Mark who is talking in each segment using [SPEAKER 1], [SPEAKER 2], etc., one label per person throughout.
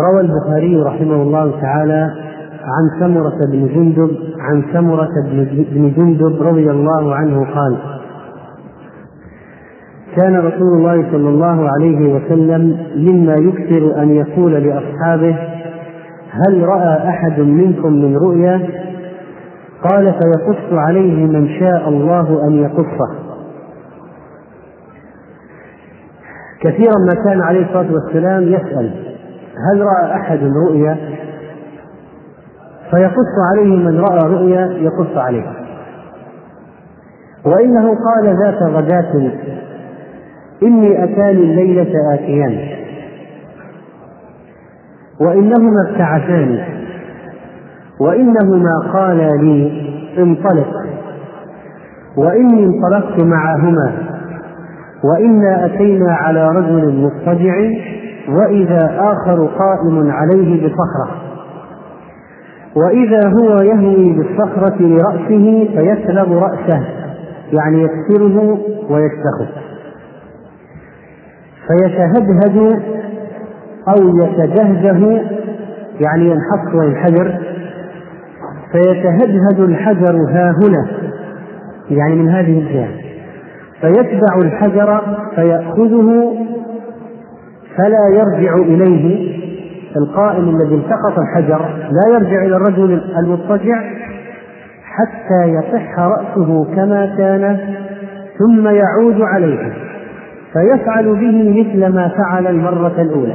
[SPEAKER 1] روى البخاري رحمه الله تعالى عن سمرة بن جندب عن سمرة بن جندب رضي الله عنه قال كان رسول الله صلى الله عليه وسلم مما يكثر أن يقول لأصحابه هل رأى أحد منكم من رؤيا؟ قال فيقص عليه من شاء الله أن يقصه. كثيرا ما كان عليه الصلاة والسلام يسأل هل رأى أحد رؤيا فيقص عليه من رأى رؤيا يقص عليه. وإنه قال ذات غداة إني أتاني الليلة آتيان. وإنهما ابتعثاني وإنهما قالا لي انطلق. وإني انطلقت معهما. وإنا أتينا على رجل مضطجع. وإذا آخر قائم عليه بصخرة وإذا هو يهوي بالصخرة لرأسه فيسلب رأسه يعني يكسره ويشتخه فيتهدهد أو يتجهجه يعني ينحط وينحدر فيتهدهد الحجر ها هنا يعني من هذه الجهة. فيتبع الحجر فيأخذه فلا يرجع إليه القائم الذي التقط الحجر لا يرجع إلى الرجل المضطجع حتى يصح رأسه كما كان ثم يعود عليه فيفعل به مثل ما فعل المرة الأولى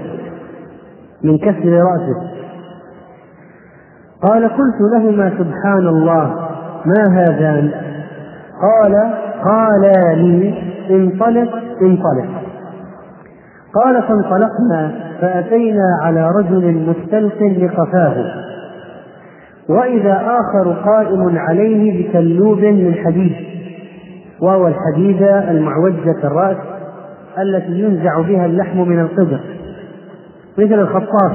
[SPEAKER 1] من كسر رأسه. قال قلت لهما سبحان الله ما هذان؟ قال قالا لي انطلق انطلق. قال فانطلقنا فأتينا على رجل مستلق لقفاه. وإذا آخر قائم عليه بكلوب من حديد وهو الحديدة المعوجة الرأس التي ينزع بها اللحم من القدر مثل الخطاف.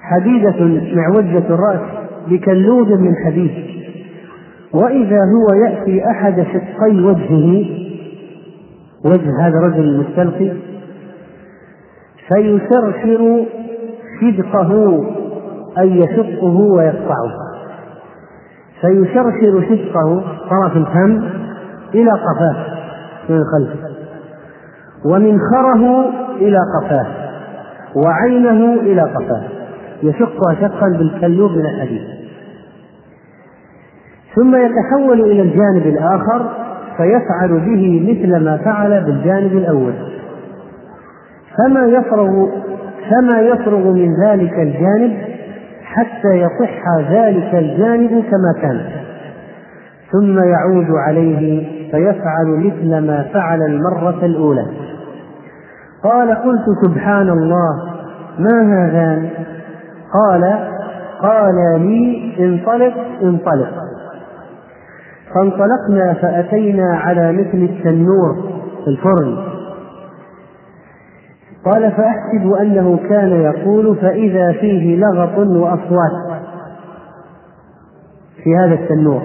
[SPEAKER 1] حديدة معوجة الرأس بكلوب من حديد. وإذا هو يأتي أحد شقي وجهه وجه هذا الرجل المستلقي فيشرشر شدقه أي يشقه ويقطعه. فيشرشر شدقه طرف الفم إلى قفاه من الخلف ومنخره إلى قفاه وعينه إلى قفاه. يشقها شقا بالكلوب من الحديد. ثم يتحول إلى الجانب الآخر فيفعل به مثل ما فعل بالجانب الأول. فما يفرغ فما يفرغ من ذلك الجانب حتى يصح ذلك الجانب كما كان. ثم يعود عليه فيفعل مثل ما فعل المرة الأولى. قال قلت سبحان الله ما هذان؟ قال قال لي انطلق انطلق. فانطلقنا فأتينا على مثل التنور الفرن. قال فأحسب أنه كان يقول فإذا فيه لغط وأصوات في هذا التنور.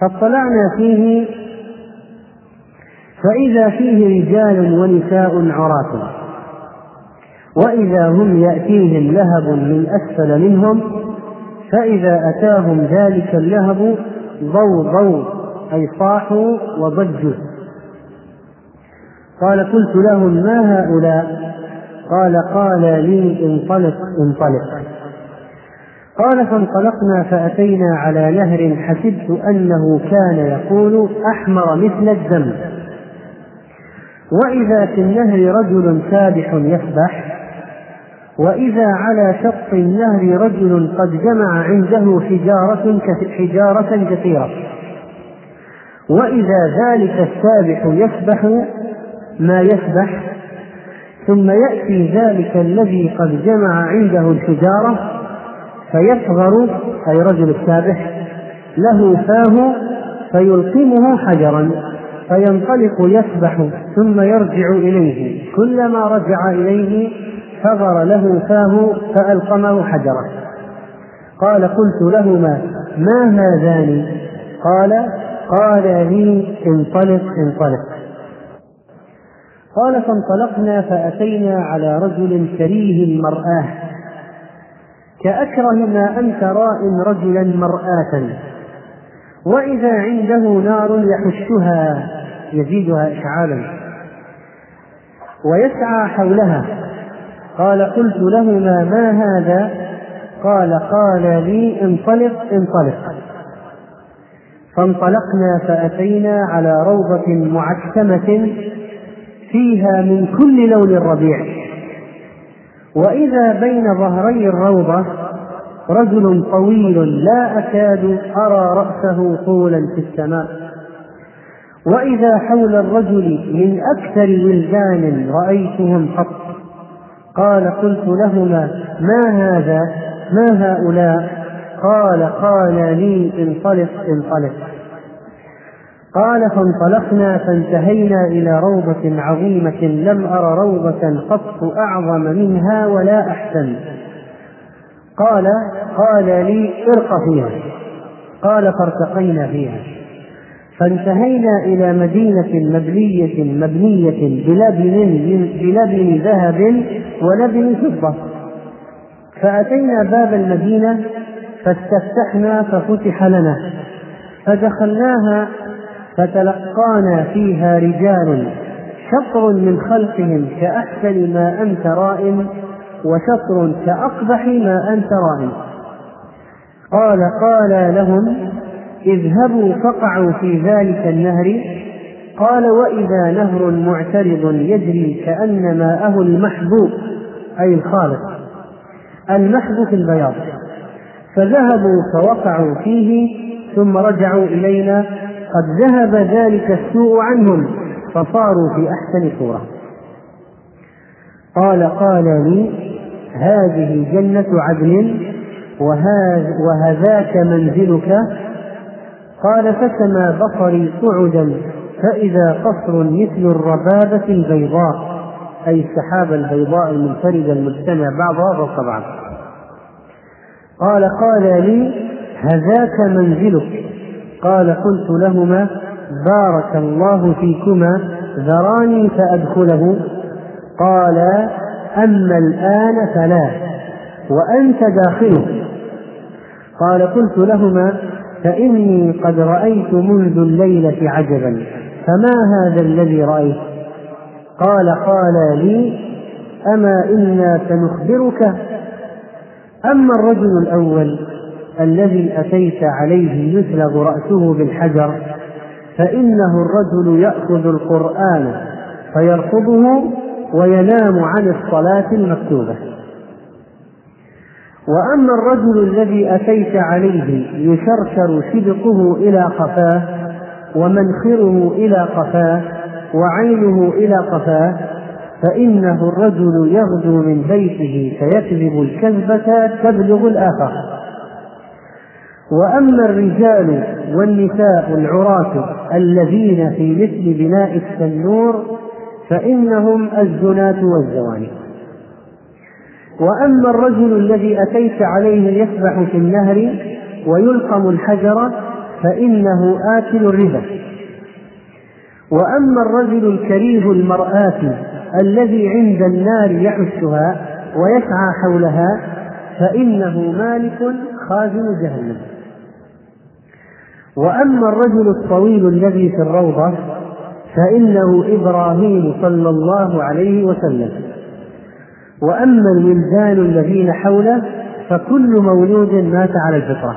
[SPEAKER 1] فاطلعنا فيه فإذا فيه رجال ونساء عراة. وإذا هم يأتيهم لهب من أسفل منهم فإذا أتاهم ذلك اللهب ضو ضو أي صاحوا وضجوا قال قلت لهم ما هؤلاء؟ قال قال لي انطلق انطلق. قال فانطلقنا فأتينا على نهر حسبت أنه كان يقول أحمر مثل الدم. وإذا في النهر رجل سابح يسبح وإذا على شط النهر رجل قد جمع عنده حجارة حجارة كثيرة. وإذا ذلك السابح يسبح ما يسبح ثم يأتي ذلك الذي قد جمع عنده الحجارة فيصغر أي رجل السابح له فاه فيلقمه حجرا فينطلق يسبح ثم يرجع إليه. كلما رجع إليه صغر له فاه فألقمه حجرا قال قلت لهما ما هذان؟ قال قال لي انطلق انطلق. قال فانطلقنا فأتينا على رجل كريه المرآة. كأكره ما أنت راء رجلا مرآة؟ وإذا عنده نار يحشها يزيدها إشعالا. ويسعى حولها. قال قلت لهما ما هذا؟ قال قال لي انطلق انطلق. فانطلقنا فأتينا على روضة معتمة فيها من كل لون الربيع وإذا بين ظهري الروضة رجل طويل لا أكاد أرى رأسه طولا في السماء. وإذا حول الرجل من أكثر ولدان رأيتهم قط. قال قلت لهما ما هذا؟ ما هؤلاء؟ قال قال لي انطلق انطلق. قال فانطلقنا فانتهينا إلى روضة عظيمة لم أر روضة قط أعظم منها ولا أحسن. قال قال لي ارق فيها. قال فارتقينا فيها. فانتهينا إلى مدينة مبنية مبنية بلبن بلبن ذهب ولبن فضة. فأتينا باب المدينة فاستفتحنا ففتح لنا. فدخلناها فتلقانا فيها رجال شطر من خلقهم كأحسن ما أنت رائم وشطر كأقبح ما أنت رائم. قال قال لهم اذهبوا فقعوا في ذلك النهر قال وإذا نهر معترض يجري كأن ماءه المحبوب أي الخالق. المحب في البياض. فذهبوا فوقعوا فيه ثم رجعوا إلينا قد ذهب ذلك السوء عنهم فصاروا في أحسن صورة. قال قال لي هذه جنة عدن وهذاك منزلك قال فسمى بصري صعدا فإذا قصر مثل الربابة البيضاء أي السحابة البيضاء المنفردة المجتمع بعضها فوق بعض قال قال لي هذاك منزلك. قال قلت لهما بارك الله فيكما ذراني فأدخله. قال أما الآن فلا وأنت داخله. قال قلت لهما فإني قد رأيت منذ الليلة عجبا فما هذا الذي رأيت؟ قال قال لي أما إنا سنخبرك. أما الرجل الأول الذي أتيت عليه يسلغ رأسه بالحجر فإنه الرجل يأخذ القرآن فيرفضه وينام عن الصلاة المكتوبة. وأما الرجل الذي أتيت عليه يشرشر شدقه إلى قفاه ومنخره إلى قفاه وعينه إلى قفاه فإنه الرجل يغدو من بيته فيكذب الكذبة تبلغ الآفاق. وأما الرجال والنساء العراة الذين في مثل بناء التنور فإنهم الزناة والزواني. وأما الرجل الذي أتيت عليه يسبح في النهر ويلقم الحجر فإنه آكل الربا. وأما الرجل الكريه المرآة الذي عند النار يحشها ويسعى حولها فإنه مالك خازن جهنم. وأما الرجل الطويل الذي في الروضة فإنه إبراهيم صلى الله عليه وسلم. وأما الولدان الذين حوله فكل مولود مات على الفطرة.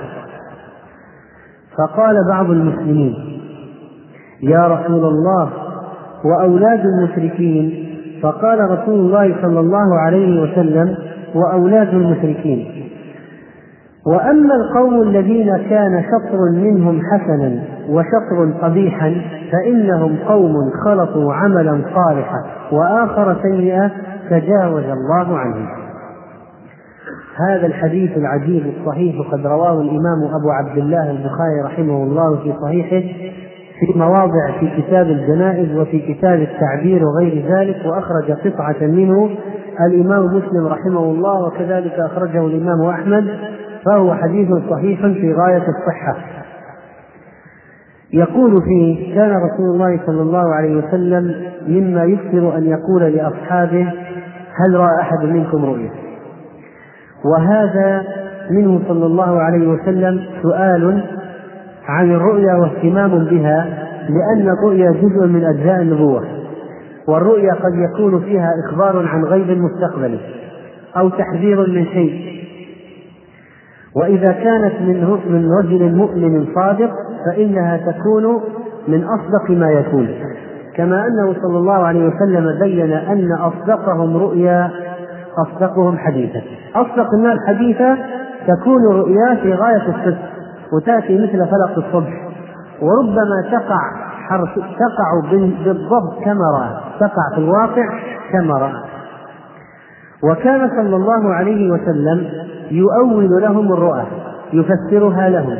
[SPEAKER 1] فقال بعض المسلمين يا رسول الله وأولاد المشركين فقال رسول الله صلى الله عليه وسلم وأولاد المشركين وأما القوم الذين كان شطر منهم حسنا وشطر قبيحا فإنهم قوم خلطوا عملا صالحا وآخر سيئا تجاوز الله عنهم هذا الحديث العجيب الصحيح قد رواه الإمام أبو عبد الله البخاري رحمه الله في صحيحه في مواضع في كتاب الجنائز وفي كتاب التعبير وغير ذلك وأخرج قطعة منه. الإمام مسلم رحمه الله وكذلك أخرجه الإمام أحمد فهو حديث صحيح في غاية الصحة. يقول فيه كان رسول الله صلى الله عليه وسلم مما يكثر أن يقول لأصحابه هل رأى أحد منكم رؤيا وهذا منه صلى الله عليه وسلم سؤال عن الرؤيا واهتمام بها لأن الرؤيا جزء من أجزاء النبوة والرؤيا قد يكون فيها إخبار عن غيب مستقبل أو تحذير من شيء. وإذا كانت من من رجل مؤمن صادق فإنها تكون من أصدق ما يكون. كما أنه صلى الله عليه وسلم بين أن أصدقهم رؤيا أصدقهم حديثا. أصدق الناس حديثا تكون رؤيا في غاية الصدق وتأتي مثل فلق الصبح. وربما تقع حرف تقع بالضبط كما رأى تقع في الواقع كما رأى وكان صلى الله عليه وسلم يؤول لهم الرؤى يفسرها لهم.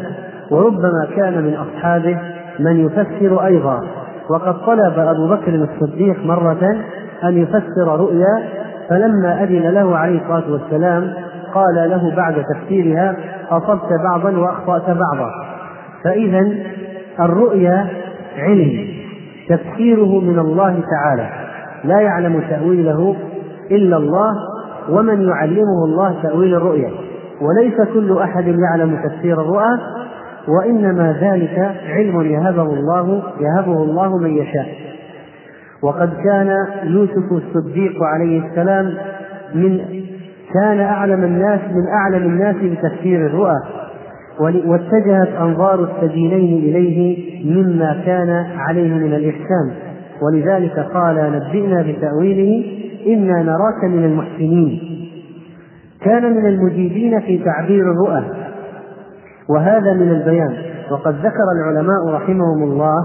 [SPEAKER 1] وربما كان من أصحابه من يفسر أيضا. وقد طلب أبو بكر الصديق مرة أن يفسر رؤيا فلما أذن له عليه الصلاة والسلام قال له بعد تفسيرها أصبت بعضا وأخطأت بعضا. فإذا الرؤيا علم تفسيره من الله تعالى لا يعلم تأويله إلا الله ومن يعلمه الله تأويل الرؤيا. وليس كل أحد يعلم تفسير الرؤى وإنما ذلك علم يهبه الله يهبه الله من يشاء. وقد كان يوسف الصديق عليه السلام من كان أعلم الناس من أعلم الناس بتفسير الرؤى واتجهت أنظار السبيلين إليه مما كان عليه من الإحسان. ولذلك قال نبئنا بتأويله إنا نراك من المحسنين. كان من المجيدين في تعبير الرؤى. وهذا من البيان. وقد ذكر العلماء رحمهم الله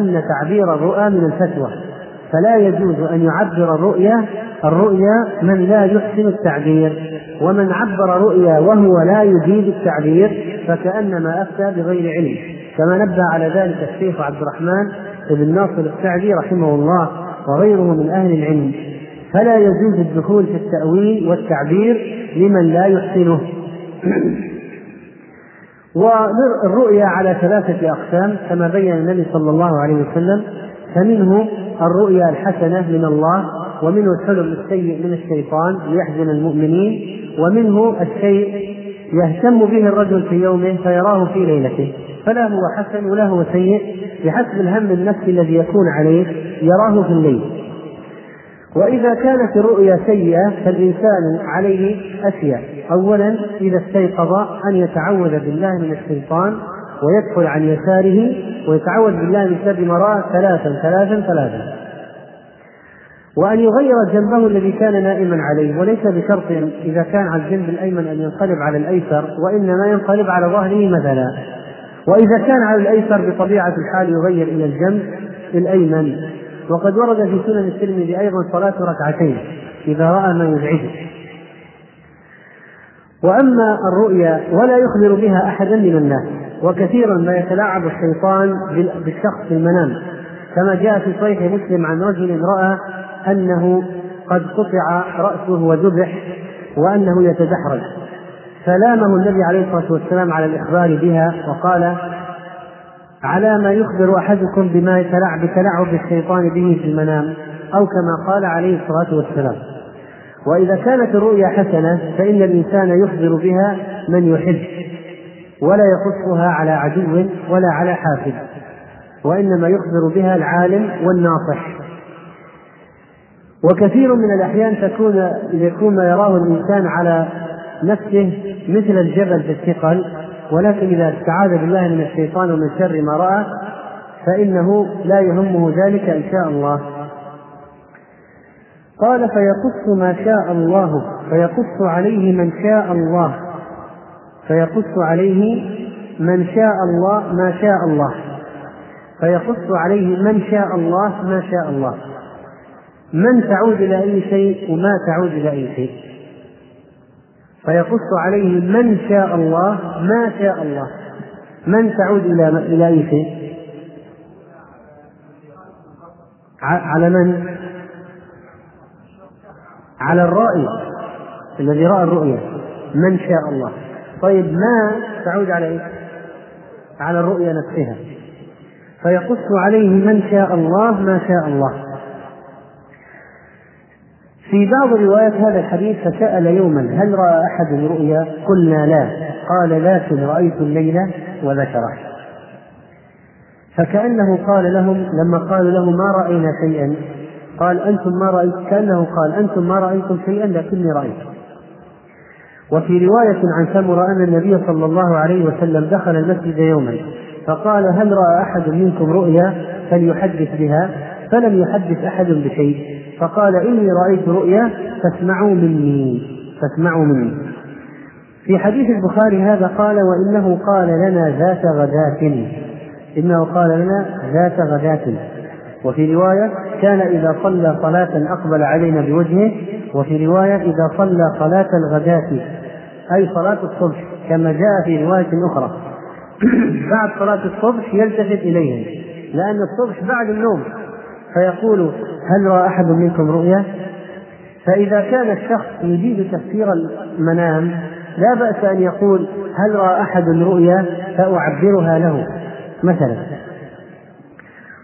[SPEAKER 1] أن تعبير الرؤى من الفتوى. فلا يجوز أن يعبر الرؤيا الرؤيا من لا يحسن التعبير. ومن عبر رؤيا وهو لا يجيد التعبير فكأنما أفتى بغير علم. كما نبه على ذلك الشيخ عبد الرحمن بن ناصر السعدي رحمه الله وغيره من أهل العلم. فلا يجوز الدخول في التأويل والتعبير لمن لا يحسنه. والرؤيا على ثلاثة أقسام كما بين النبي صلى الله عليه وسلم فمنه الرؤيا الحسنة من الله ومنه الحلم السيء من الشيطان ليحزن المؤمنين ومنه الشيء يهتم به الرجل في يومه فيراه في ليلته. فلا هو حسن ولا هو سيء بحسب الهم النفسي الذي يكون عليه يراه في الليل. وإذا كانت الرؤيا سيئة فالإنسان عليه أشياء. أولا إذا استيقظ أن يتعوذ بالله من الشيطان ويدخل عن يساره ويتعوذ بالله من شر ما رأى ثلاثا ثلاثا ثلاثا. وأن يغير جنبه الذي كان نائما عليه وليس بشرط إذا كان على الجنب الأيمن أن ينقلب على الأيسر وإنما ينقلب على ظهره مثلا. وإذا كان على الأيسر بطبيعة الحال يغير إلى الجنب الأيمن. وقد ورد في سنن الترمذي أيضا صلاة ركعتين إذا رأى ما يزعجه. وأما الرؤيا ولا يخبر بها أحدا من الناس وكثيرا ما يتلاعب الشيطان بالشخص في المنام. كما جاء في صحيح مسلم عن رجل رأى أنه قد قطع رأسه وذبح وأنه يتدحرج فلامه النبي عليه الصلاة والسلام على الإخبار بها وقال على ما يخبر أحدكم بما يتلعب بتلعب الشيطان به في المنام أو كما قال عليه الصلاة والسلام. وإذا كانت الرؤيا حسنة فإن الإنسان يخبر بها من يحب ولا يقصها على عدو ولا على حافظ وإنما يخبر بها العالم والناصح. وكثير من الأحيان تكون يكون ما يراه الإنسان على نفسه مثل الجبل في الثقل ولكن إذا استعاذ بالله من الشيطان ومن شر ما رأى فإنه لا يهمه ذلك إن شاء الله. قال فيقص ما شاء الله فيقص عليه من شاء الله. فيقص عليه من شاء الله ما شاء الله. فيقص عليه من شاء الله ما شاء الله. من تعود إلى أي شيء وما تعود إلى أي شيء. فيقص عليه من شاء الله ما شاء الله. من تعود إلى إلى أي شيء؟ على من؟ على الرائي الذي رأى الرؤيا. من شاء الله. طيب ما تعود على إيه؟ على الرؤيا نفسها. فيقص عليه من شاء الله ما شاء الله. في بعض روايات هذا الحديث فسأل يوما هل رأى أحد رؤيا؟ قلنا لا. قال لكن رأيت الليلة وذكره فكأنه قال لهم لما قالوا له ما رأينا شيئا قال أنتم ما رأيت كأنه قال أنتم ما رأيتم شيئا لكني رأيت. وفي رواية عن سمرة أن النبي صلى الله عليه وسلم دخل المسجد يوما فقال هل رأى أحد منكم رؤيا فليحدث بها؟ فلم يحدث أحد بشيء. فقال إني رأيت رؤيا فاسمعوا مني فاسمعوا مني. في حديث البخاري هذا قال وإنه قال لنا ذات غداة إنه قال لنا ذات غداة. وفي رواية كان إذا صلى صلاة أقبل علينا بوجهه وفي رواية إذا صلى صلاة الغداة أي صلاة الصبح كما جاء في رواية أخرى. بعد صلاة الصبح يلتفت إليهم لأن الصبح بعد النوم. فيقول هل رأى أحد منكم رؤيا؟ فإذا كان الشخص يريد تفسير المنام لا بأس أن يقول هل رأى أحد رؤيا؟ فأعبرها له. مثلا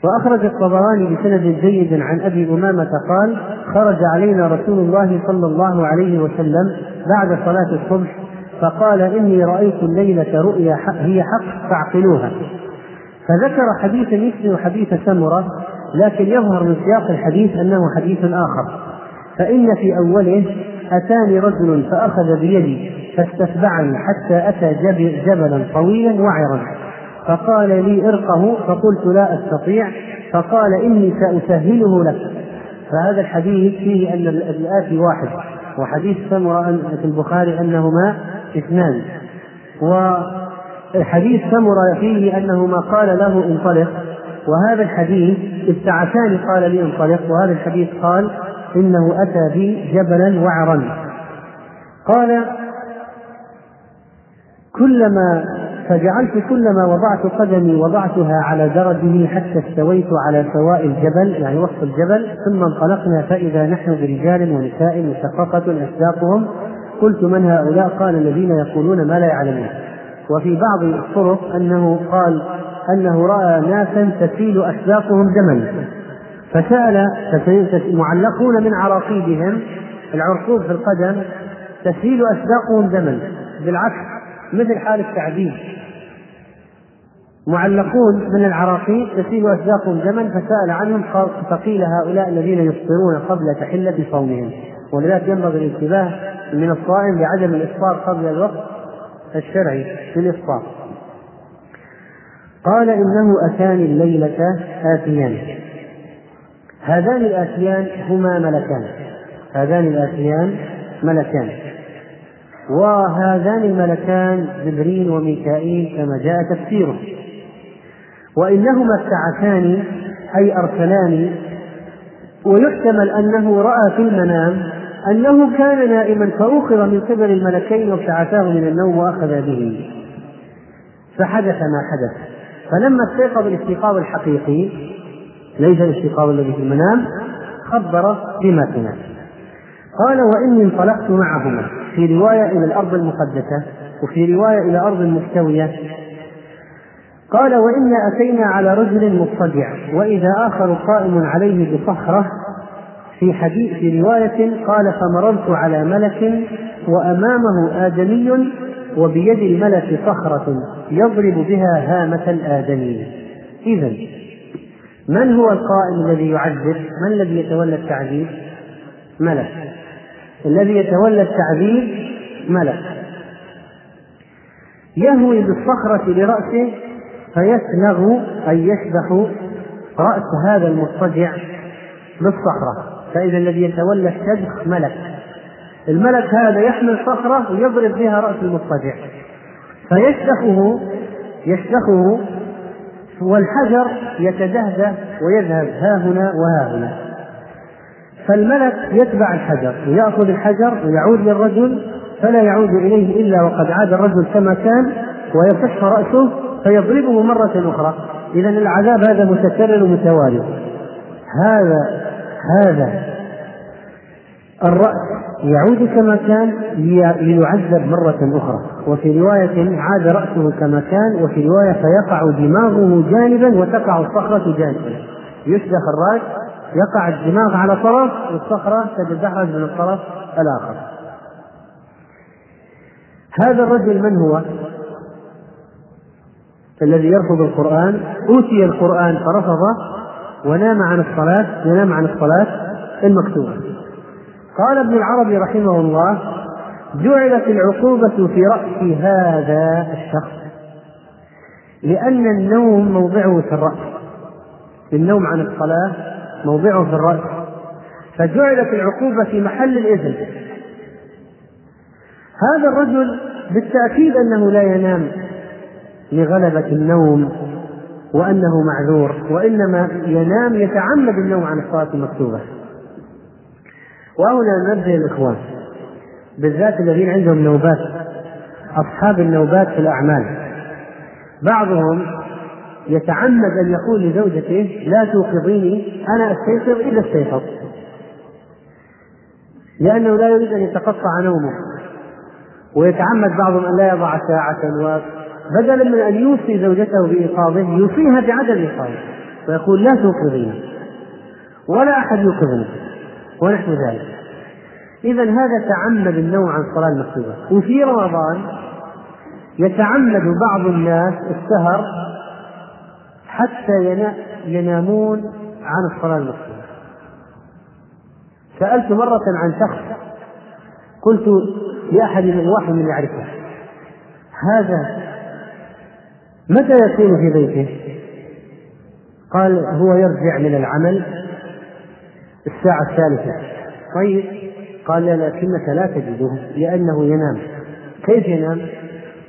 [SPEAKER 1] وأخرج الطبراني بسند جيد عن أبي أمامة قال خرج علينا رسول الله صلى الله عليه وسلم بعد صلاة الصبح فقال إني رأيت الليلة رؤيا هي حق فاعقلوها. فذكر حديث مثل حديث سمرة لكن يظهر من سياق الحديث أنه حديث آخر. فإن في أوله أتاني رجل فأخذ بيدي فاستتبعني حتى أتى جبلا طويلا وعرا. فقال لي ارقه فقلت لا أستطيع فقال إني سأسهله لك. فهذا الحديث فيه أن الآتي واحد وحديث سمرة في البخاري أنهما اثنان. وحديث سمرة فيه أنه ما قال له انطلق وهذا الحديث الساعتان قال لي انطلق وهذا الحديث قال إنه أتى بي جبلا وعرا. قال كلما فجعلت كلما وضعت قدمي وضعتها على درجه حتى استويت على سواء الجبل يعني وسط الجبل ثم انطلقنا فإذا نحن برجال ونساء مسقطة أسلاقهم قلت من هؤلاء؟ قال الذين يقولون ما لا يعلمون. وفي بعض الطرق أنه قال أنه رأى ناسا تسيل أسلاقهم دما فسأل معلقون من عراقيبهم العرقوب في القدم تسيل أسلاقهم دما بالعكس مثل حال التعذيب. معلقون من العراقيل تسيل أسلاقهم دما فسأل عنهم فقيل هؤلاء الذين يفطرون قبل تحلة صومهم. ولذلك ينبغي الانتباه من الصائم بعدم الإفطار قبل الوقت الشرعي في الإفطار. قال إنه أتاني الليلة آتيان. هذان الآتيان هما ملكان. هذان الآتيان ملكان. وهذان الملكان جبريل وميكائيل كما جاء تفسيره. وإنهما ابتعثان أي أرسلان. ويحتمل أنه رأى في المنام أنه كان نائما فأخذ من قبل الملكين وابتعثاه من النوم وأخذ به. فحدث ما حدث. فلما استيقظ الاستيقاظ الحقيقي ليس الاستيقاظ الذي في المنام خبر بما في قال وإني انطلقت معهما في رواية إلى الأرض المقدسة وفي رواية إلى أرض مستوية قال وإنا أتينا على رجل مضطجع وإذا آخر قائم عليه بصخرة في حديث في رواية قال فمررت على ملك وأمامه آدمي وبيد الملك صخرة يضرب بها هامة الآدمي إذا من هو القائم الذي يعذب؟ من الذي يتولى التعذيب؟ ملك الذي يتولى التعذيب ملك. يهوي بالصخرة لرأسه فيسلغ أي يشبح رأس هذا المضطجع بالصخرة. فإذا الذي يتولى الشبح ملك. الملك هذا يحمل صخرة ويضرب بها رأس المضطجع. فيشدخه يشدخه والحجر يتدهده ويذهب ها هنا وها هنا. فالملك يتبع الحجر ويأخذ الحجر ويعود للرجل فلا يعود إليه إلا وقد عاد الرجل كما كان ويصح رأسه فيضربه مرة أخرى. إذا العذاب هذا متكرر متوالي هذا هذا الرأس يعود كما كان ليعذب مرة أخرى. وفي رواية عاد رأسه كما كان وفي رواية فيقع دماغه جانبا وتقع الصخرة جانبا. يشدخ الرأس يقع الدماغ على طرف والصخرة تتدحرج من الطرف الآخر هذا الرجل من هو؟ الذي يرفض القرآن أوتي القرآن فرفضه ونام عن الصلاة ينام عن الصلاة المكتوبة قال ابن العربي رحمه الله جعلت العقوبة في رأس هذا الشخص لأن النوم موضعه في الرأس النوم عن الصلاة موضعه في الرأس فجعلت العقوبة في محل الإذن. هذا الرجل بالتأكيد أنه لا ينام لغلبة النوم وأنه معذور وإنما ينام يتعمد النوم عن الصلاة المكتوبة. وهنا نبدأ الإخوان بالذات الذين عندهم نوبات أصحاب النوبات في الأعمال. بعضهم يتعمد أن يقول لزوجته لا توقظيني أنا أستيقظ إذا استيقظ. لأنه لا يريد أن يتقطع نومه. ويتعمد بعضهم أن لا يضع ساعة بدلا من أن يوصي زوجته بإيقاظه يوصيها بعدم إيقاظه. ويقول لا توقظيني ولا أحد يوقظني. ونحو ذلك. إذا هذا تعمد النوم عن الصلاة المكتوبة. وفي رمضان يتعمد بعض الناس السهر حتى ينامون عن الصلاة المكتوبة سألت مرة عن شخص قلت لأحد من واحد من يعرفه هذا متى يكون في بيته؟ قال هو يرجع من العمل الساعة الثالثة. طيب. قال لا لكنك لا تجده؟ لأنه ينام. كيف ينام؟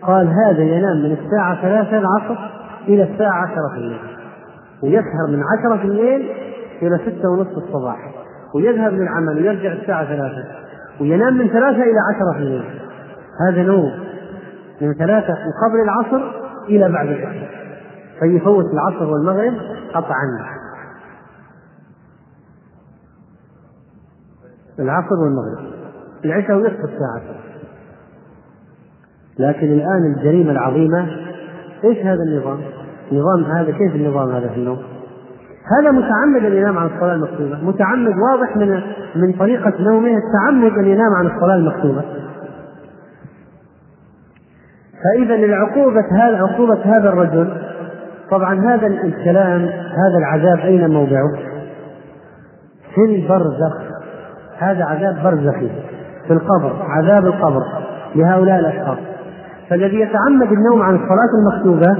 [SPEAKER 1] قال هذا ينام من الساعة ثلاثة العصر إلى الساعة عشرة في الليل. ويسهر من عشرة في الليل إلى ستة ونصف الصباح. ويذهب للعمل ويرجع الساعة ثلاثة. وينام من ثلاثة إلى عشرة في الليل. هذا نوم من ثلاثة من قبل العصر إلى بعد العشاء فيفوت العصر والمغرب قطعا. العصر والمغرب. العشاء ونصف الساعة لكن الآن الجريمة العظيمة إيش هذا النظام؟ نظام هذا كيف النظام هذا في النوم؟ هذا متعمد ان ينام عن الصلاة المكتوبة، متعمد واضح من من طريقة نومه التعمد ان ينام عن الصلاة المكتوبة. فإذا العقوبة هذا عقوبة هذا الرجل طبعا هذا الكلام هذا العذاب أين موضعه؟ في البرزخ هذا عذاب برزخي في القبر عذاب القبر لهؤلاء الأشخاص فالذي يتعمد النوم عن الصلاة المكتوبة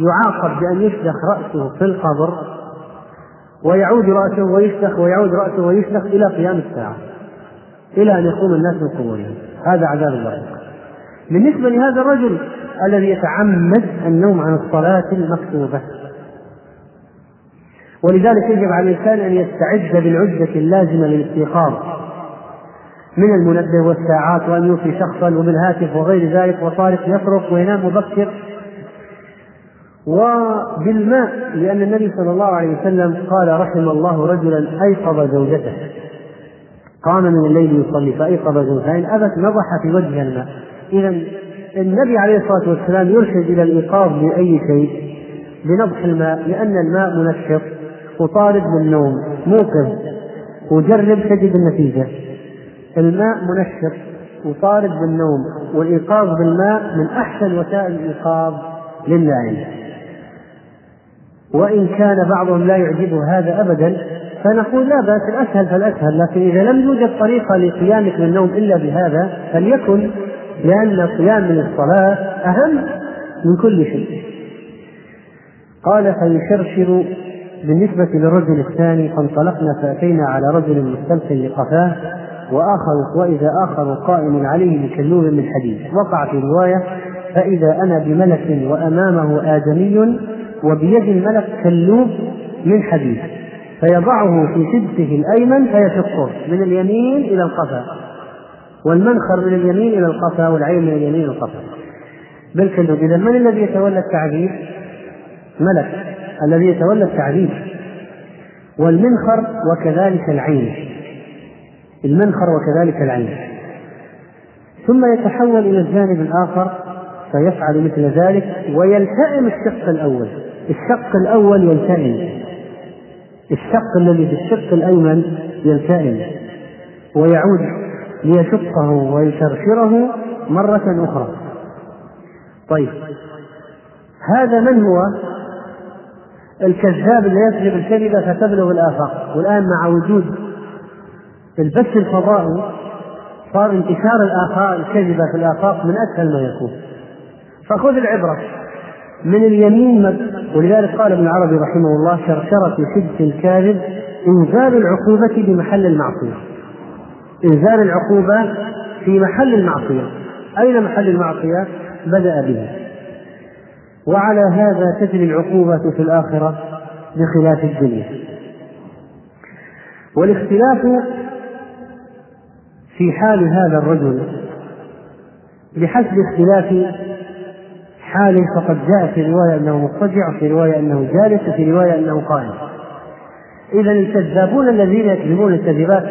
[SPEAKER 1] يعاقب بأن يشدخ رأسه في القبر ويعود رأسه ويشدخ ويعود رأسه ويشدخ إلى قيام الساعة إلى أن يقوم الناس من قبورهم هذا عذاب البرزخ بالنسبة لهذا الرجل الذي يتعمد النوم عن الصلاة المكتوبة. ولذلك يجب على الإنسان أن يستعد بالعدة اللازمة للاستيقاظ من المنبه والساعات وأن يوفي شخصا وبالهاتف وغير ذلك وطارق يطرق وينام مبكر وبالماء لأن النبي صلى الله عليه وسلم قال رحم الله رجلا أيقظ زوجته. قام من الليل يصلي فأيقظ زوجته أبت نضح في وجه الماء. إذا النبي عليه الصلاة والسلام يرشد إلى الإيقاظ بأي شيء؟ بنضح الماء لأن الماء منشط وطارد للنوم موقظ. وجرب تجد النتيجة. الماء منشط وطارد بالنوم والإيقاظ بالماء من أحسن وسائل الإيقاظ للنائم وإن كان بعضهم لا يعجبه هذا أبدا فنقول لا بأس الأسهل فالأسهل لكن إذا لم يوجد طريقة لقيامك من النوم إلا بهذا فليكن لأن القيام من الصلاة أهم من كل شيء. قال فيشرشر بالنسبة للرجل الثاني فانطلقنا فأتينا على رجل مستلق لقفاه وآخر وإذا آخر قائم عليه بكلوب من حديد. وقع في رواية فإذا أنا بملك وأمامه آدمي وبيد الملك كلوب من حديد فيضعه في شدته الأيمن فيشقه من اليمين إلى القفا والمنخر من اليمين إلى القفا والعين من اليمين إلى القفا. بالكلوب إذا من الذي يتولى التعذيب؟ ملك الذي يتولى التعذيب. والمنخر وكذلك العين. المنخر وكذلك العين. ثم يتحول إلى الجانب الآخر فيفعل مثل ذلك ويلتئم الشق الأول. الشق الأول يلتئم الشق الذي في الشق الأيمن يلتئم ويعود ليشقه ويشرشره مرة أخرى. طيب. هذا من هو؟ الكذاب اللي يكذب الكذبة فتبلغ الآفاق. والآن مع وجود البث الفضائي صار انتشار الآفاق الكذبة في الآفاق من أسهل ما يكون. فخذ العبرة. من اليمين ولذلك قال ابن العربي رحمه الله شرشرة حدث الكاذب إنزال العقوبة بمحل المعصية. إنزال العقوبة في محل المعصية. أين محل المعصية؟ بدأ به وعلى هذا تجري العقوبة في الآخرة بخلاف الدنيا. والاختلاف في حال هذا الرجل بحسب اختلاف حاله فقد جاء في رواية أنه مضطجع وفي رواية أنه جالس وفي رواية أنه قائم. إذا الكذابون الذين يكذبون الكذبات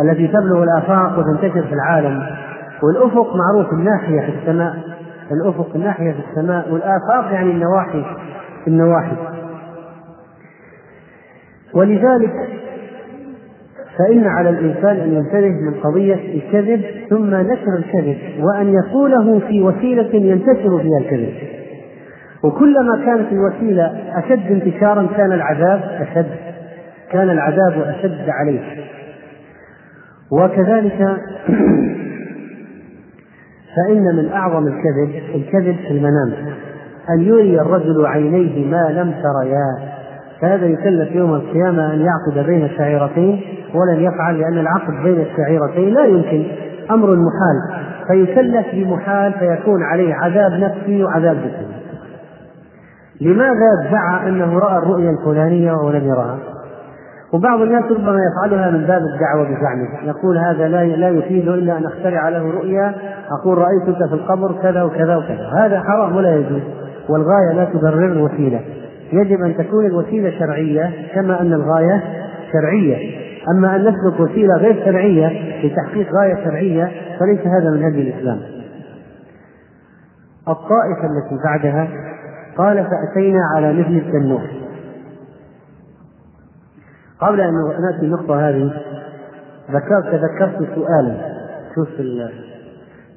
[SPEAKER 1] التي تبلغ الآفاق وتنتشر في العالم والأفق معروف الناحية في السماء الأفق الناحية في السماء والآفاق يعني النواحي النواحي. ولذلك فإن على الإنسان أن ينتبه من قضية الكذب ثم نشر الكذب وأن يقوله في وسيلة ينتشر فيها الكذب. وكلما كانت الوسيلة أشد انتشارا كان العذاب أشد كان العذاب أشد عليه. وكذلك فإن من أعظم الكذب الكذب في المنام أن يري الرجل عينيه ما لم تريا فهذا يكلف يوم القيامة أن يعقد بين الشعيرتين ولن يفعل لأن العقد بين الشعيرتين لا يمكن أمر محال. فيكلف بمحال فيكون عليه عذاب نفسي وعذاب جسدي لماذا ادعى أنه رأى الرؤيا الفلانية ولم يرها؟ وبعض الناس ربما يفعلها من باب الدعوة بزعمه. يقول هذا لا لا يفيد إلا أن أخترع له رؤيا أقول رأيتك في القبر كذا وكذا وكذا. هذا حرام ولا يجوز والغاية لا تبرر الوسيلة يجب أن تكون الوسيلة شرعية كما أن الغاية شرعية. أما أن نسلك وسيلة غير شرعية لتحقيق غاية شرعية فليس هذا من هدي الإسلام. الطائفة التي بعدها قال فأتينا على مثل التنور قبل أن نأتي النقطة هذه ذكرت تذكرت سؤالا. شوف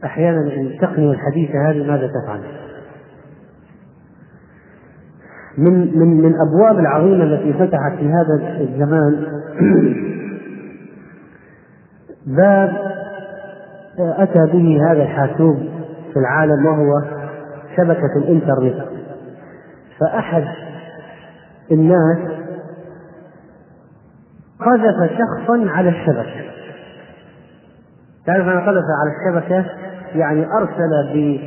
[SPEAKER 1] أحيانا التقنية الحديثة هذه ماذا تفعل؟ من من من الابواب العظيمه التي فتحت في هذا الزمان. باب أتى به هذا الحاسوب في العالم وهو شبكة الإنترنت. فأحد الناس قذف شخصا على الشبكة. تعرف أنا قذف على الشبكة يعني أرسل ب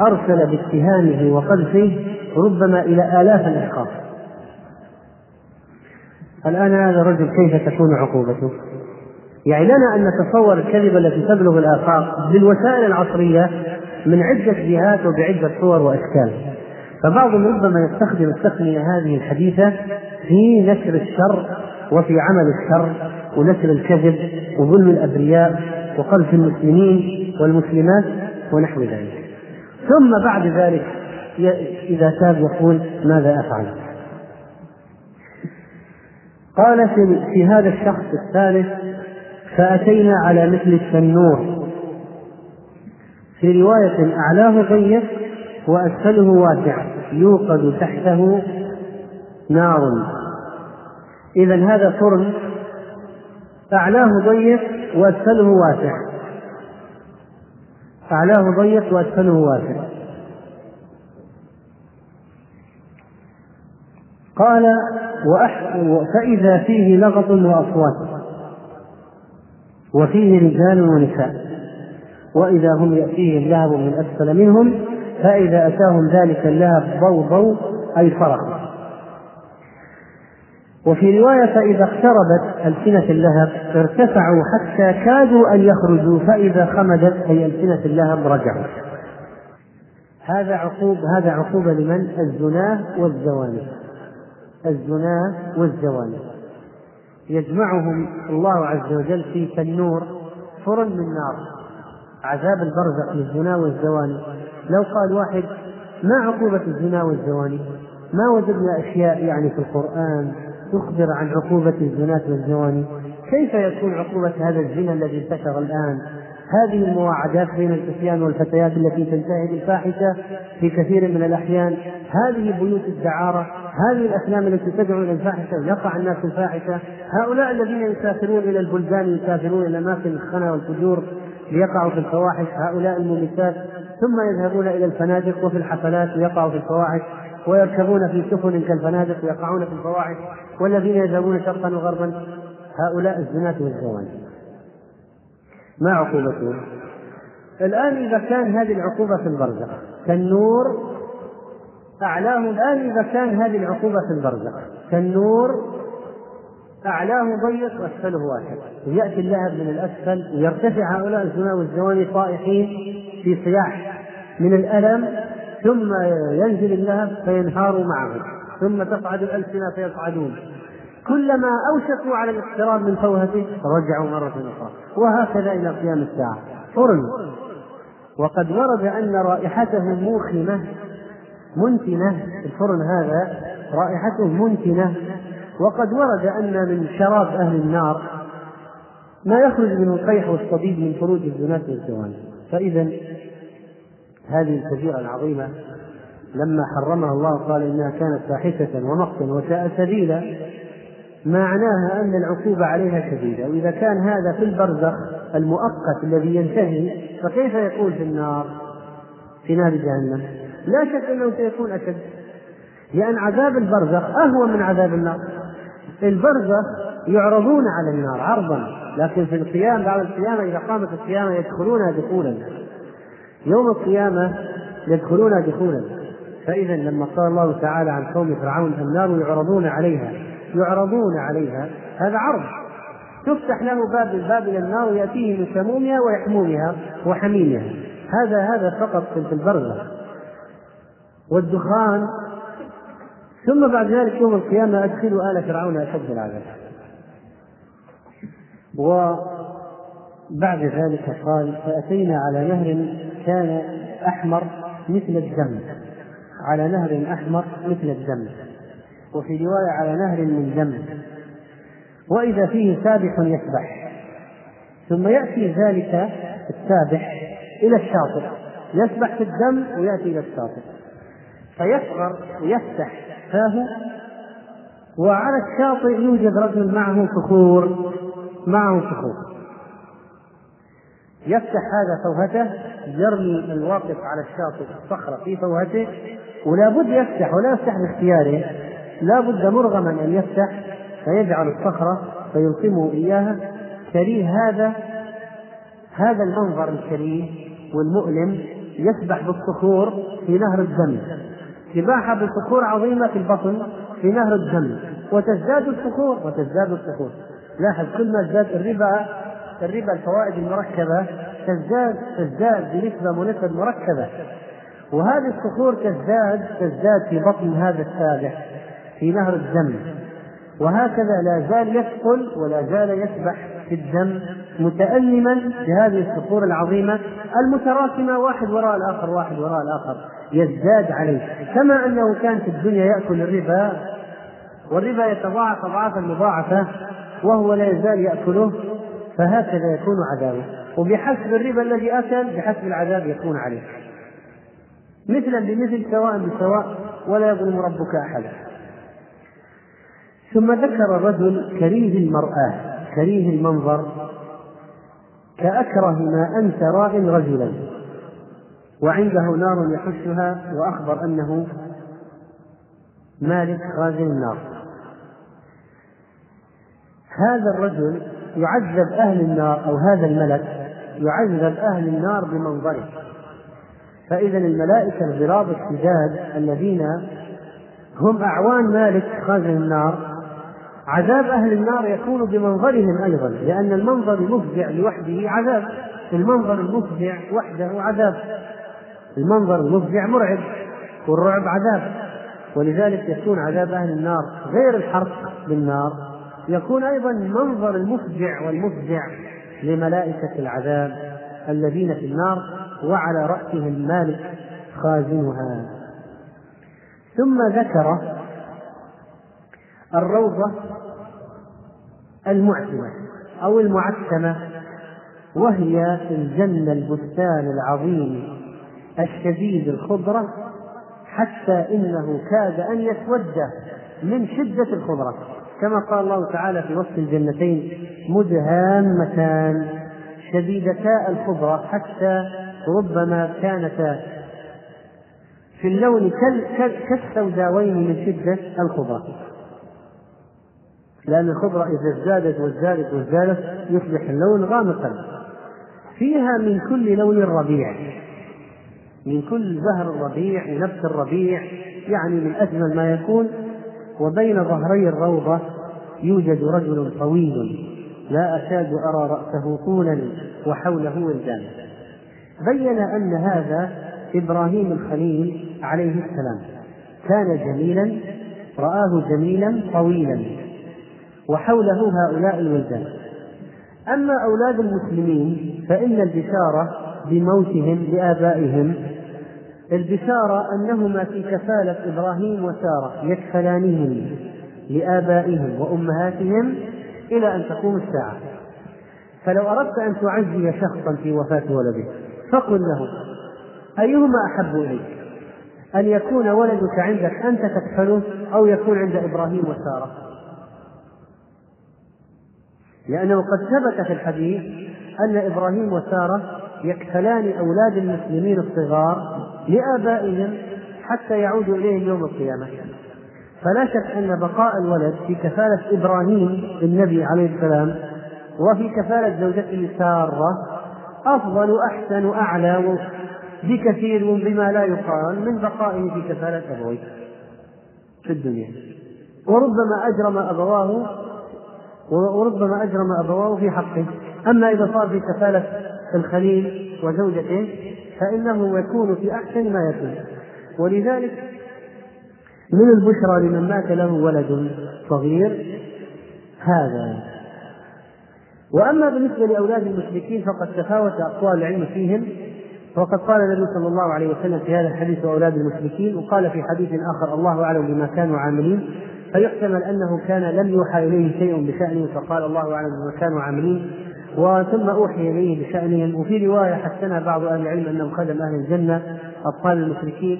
[SPEAKER 1] أرسل باتهامه وقذفه ربما إلى آلاف الأشخاص. الآن هذا الرجل كيف تكون عقوبته؟ يعني لنا أن نتصور الكذبة التي تبلغ الآفاق بالوسائل العصرية من عدة جهات وبعدة صور وأشكال. فبعضهم ربما يستخدم التقنية هذه الحديثة في نشر الشر وفي عمل الشر ونشر الكذب وظلم الأبرياء وقذف المسلمين والمسلمات ونحو ذلك. ثم بعد ذلك إذا تاب يقول ماذا أفعل؟ قال في, في هذا الشخص الثالث فأتينا على مثل التنور في رواية أعلاه ضيق وأسفله واسع يوقد تحته نار. إذا هذا فرن أعلاه ضيق وأسفله واسع أعلاه ضيق وأسفله واسع قال فإذا فيه لغط وأصوات وفيه رجال ونساء وإذا هم يأتيهم لهب من أسفل منهم فإذا أتاهم ذلك اللهب ضوضوا أي صرخوا وفي رواية فإذا اقتربت ألسنة اللهب ارتفعوا حتى كادوا أن يخرجوا فإذا خمدت أي ألسنة اللهب رجعوا. هذا عقوب هذا عقوبة لمن؟ الزناة والزواني الزنا والزواني يجمعهم الله عز وجل في تنور فرن من نار. عذاب البرزخ للزنا والزواني لو قال واحد ما عقوبة الزنا والزواني ما وجدنا أشياء يعني في القرآن تخبر عن عقوبة الزنا والزواني كيف يكون عقوبة هذا الزنا الذي انتشر الآن؟ هذه المواعدات بين الفتيان والفتيات التي تنتهي بالفاحشة في كثير من الأحيان. هذه بيوت الدعارة هذه الأفلام التي تدعو إلى الفاحشة ويقع الناس في الفاحشة. هؤلاء الذين يسافرون إلى البلدان يسافرون إلى أماكن الخنا والفجور ليقعوا في الفواحش هؤلاء المميتات. ثم يذهبون إلى الفنادق وفي الحفلات ليقعوا في الفواحش ويركبون في سفن كالفنادق ويقعون في الفواحش والذين يذهبون شرقا وغربا. هؤلاء الزناة والزواني ما عقوبته الآن إذا كان هذه العقوبة في البرزخ كالنور أعلاه الآن إذا كان هذه العقوبة في البرزخ. كالنور أعلاه ضيق وأسفله واسع ويأتي اللهب من الأسفل ويرتفع هؤلاء الزنا والزواني طائحين في صياح من الألم ثم ينزل اللهب فينهار معه ثم تصعد الألسنة فيصعدون. كلما أوشكوا على الاقتراب من توهته رجعوا مرة أخرى. وهكذا إلى قيام الساعة. فرن وقد ورد أن رائحته موخمة منتنة الفرن هذا رائحته منتنة. وقد ورد أن من شراب أهل النار ما يخرج من القيح والصديد من فروج الزناة والزوان فإذا هذه الكبيرة العظيمة لما حرمها الله قال إنها كانت فاحشة ومقتا وساء سبيلا معناها أن العقوبة عليها شديدة. وإذا كان هذا في البرزخ المؤقت الذي ينتهي فكيف يكون في النار؟ في نار جهنم. لا شك أنه سيكون أشد. لأن عذاب البرزخ أهون من عذاب النار. في البرزخ يعرضون على النار عرضا. لكن في القيام بعد القيامة إذا قامت القيامة يدخلونها دخولا. يوم القيامة يدخلونها دخولا. فإذا لما قال الله تعالى عن قوم فرعون النار يعرضون عليها يعرضون عليها هذا عرض. تفتح له باب الباب إلى النار وياتيه من سمومها ويحمومها وحميمها. هذا هذا فقط في البرزخ. والدخان. ثم بعد ذلك يوم القيامة أدخلوا آل فرعون أشد العذاب. وبعد ذلك قال فأتينا على نهر كان أحمر مثل الدم. على نهر أحمر مثل الدم. وفي رواية على نهر من دم. وإذا فيه سابح يسبح. ثم يأتي ذلك السابح إلى الشاطئ. يسبح في الدم ويأتي إلى الشاطئ. فيصغر ويفتح. فاه وعلى الشاطئ يوجد رجل معه صخور معه صخور يفتح هذا فوهته يرمي الواقف على الشاطئ الصخرة في فوهته ولا بد يفتح ولا يفتح باختياره. لا بد مرغما أن يفتح فيجعل الصخرة فيلقمه إياها. كريه هذا هذا المنظر الكريه والمؤلم يسبح بالصخور في نهر الدم. سباحة بصخور عظيمة في البطن في نهر الدم وتزداد الصخور وتزداد الصخور. لاحظ كل ما ازداد الربا الربا الفوائد المركبة تزداد تزداد بنسبة منسب مركبة. وهذه الصخور تزداد تزداد في بطن هذا السابح في نهر الدم. وهكذا لا زال يثقل ولا زال يسبح في الدم متألما بهذه الصخور العظيمة المتراكمة واحد وراء الآخر واحد وراء الآخر. يزداد عليه. كما أنه كان في الدنيا يأكل الربا والربا يتضاعف أضعافا مضاعفة وهو لا يزال يأكله فهكذا يكون عذابه. وبحسب الربا الذي أكل بحسب العذاب يكون عليه. مثلا بمثل سواء بسواء ولا يظلم ربك أحدا ثم ذكر الرجل كريه المرآة كريه المنظر كأكره ما أنت راء رجلا. وعنده نار يحشها وأخبر أنه مالك خازن النار. هذا الرجل يعذب أهل النار أو هذا الملك يعذب أهل النار بمنظره. فإذا الملائكة الغراب الشداد الذين هم أعوان مالك خازن النار عذاب أهل النار يكون بمنظرهم أيضا لأن المنظر المفزع لوحده عذاب. المنظر المفزع وحده عذاب. المنظر المفزع مرعب والرعب عذاب. ولذلك يكون عذاب أهل النار غير الحرق بالنار. يكون أيضا منظر المفجع والمفزع لملائكة العذاب الذين في النار وعلى رأسهم مالك خازنها. ثم ذكر الروضة المعتمة أو المعتمة وهي الجنة البستان العظيم. الشديد الخضرة حتى إنه كاد أن يسود من شدة الخضرة. كما قال الله تعالى في وصف الجنتين مدهامتان شديدتا الخضرة حتى ربما كانتا في اللون كالسوداوين من شدة الخضرة. لأن الخضرة إذا ازدادت وازدادت وازدادت يصبح اللون غامقا. فيها من كل لون ربيع. من كل زهر الربيع ونفس الربيع يعني من أجمل ما يكون وبين ظهري الروضة يوجد رجل طويل لا أكاد أرى رأسه طولا وحوله ولدان. بين أن هذا إبراهيم الخليل عليه السلام. كان جميلا رآه جميلا طويلا وحوله هؤلاء الولدان. أما أولاد المسلمين فإن البشارة بموتهم لآبائهم البشارة أنهما في كفالة إبراهيم وسارة يكفلانهم لآبائهم وأمهاتهم إلى أن تقوم الساعة. فلو أردت أن تعزي شخصا في وفاة ولده فقل له أيهما أحب إليك؟ أن يكون ولدك عندك أنت تكفله أو يكون عند إبراهيم وسارة؟ لأنه قد ثبت في الحديث أن إبراهيم وسارة يكفلان أولاد المسلمين الصغار لآبائهم حتى يعودوا إليهم يوم القيامة. فلا شك أن بقاء الولد في كفالة إبراهيم النبي عليه السلام وفي كفالة زوجته سارة أفضل وأحسن وأعلى بكثير بما لا يقارن من بقائه في كفالة أبويه في الدنيا. وربما أجرم أبواه وربما أجرم أبواه في حقه. أما إذا صار في كفالة الخليل وزوجته فإنه يكون في أحسن ما يكون. ولذلك من البشرى لمن مات له ولد صغير هذا. وأما بالنسبة لأولاد المشركين فقد تفاوت أقوال العلم فيهم. وقد قال النبي صلى الله عليه وسلم في هذا الحديث أولاد المشركين وقال في حديث آخر الله أعلم بما كانوا عاملين فيحتمل أنه كان لم يوحى إليه شيء بشأنه فقال الله أعلم بما كانوا عاملين وثم أوحي إليه بشأنهم وفي رواية حسنها بعض أهل العلم أنهم خدم أهل الجنة أبطال المشركين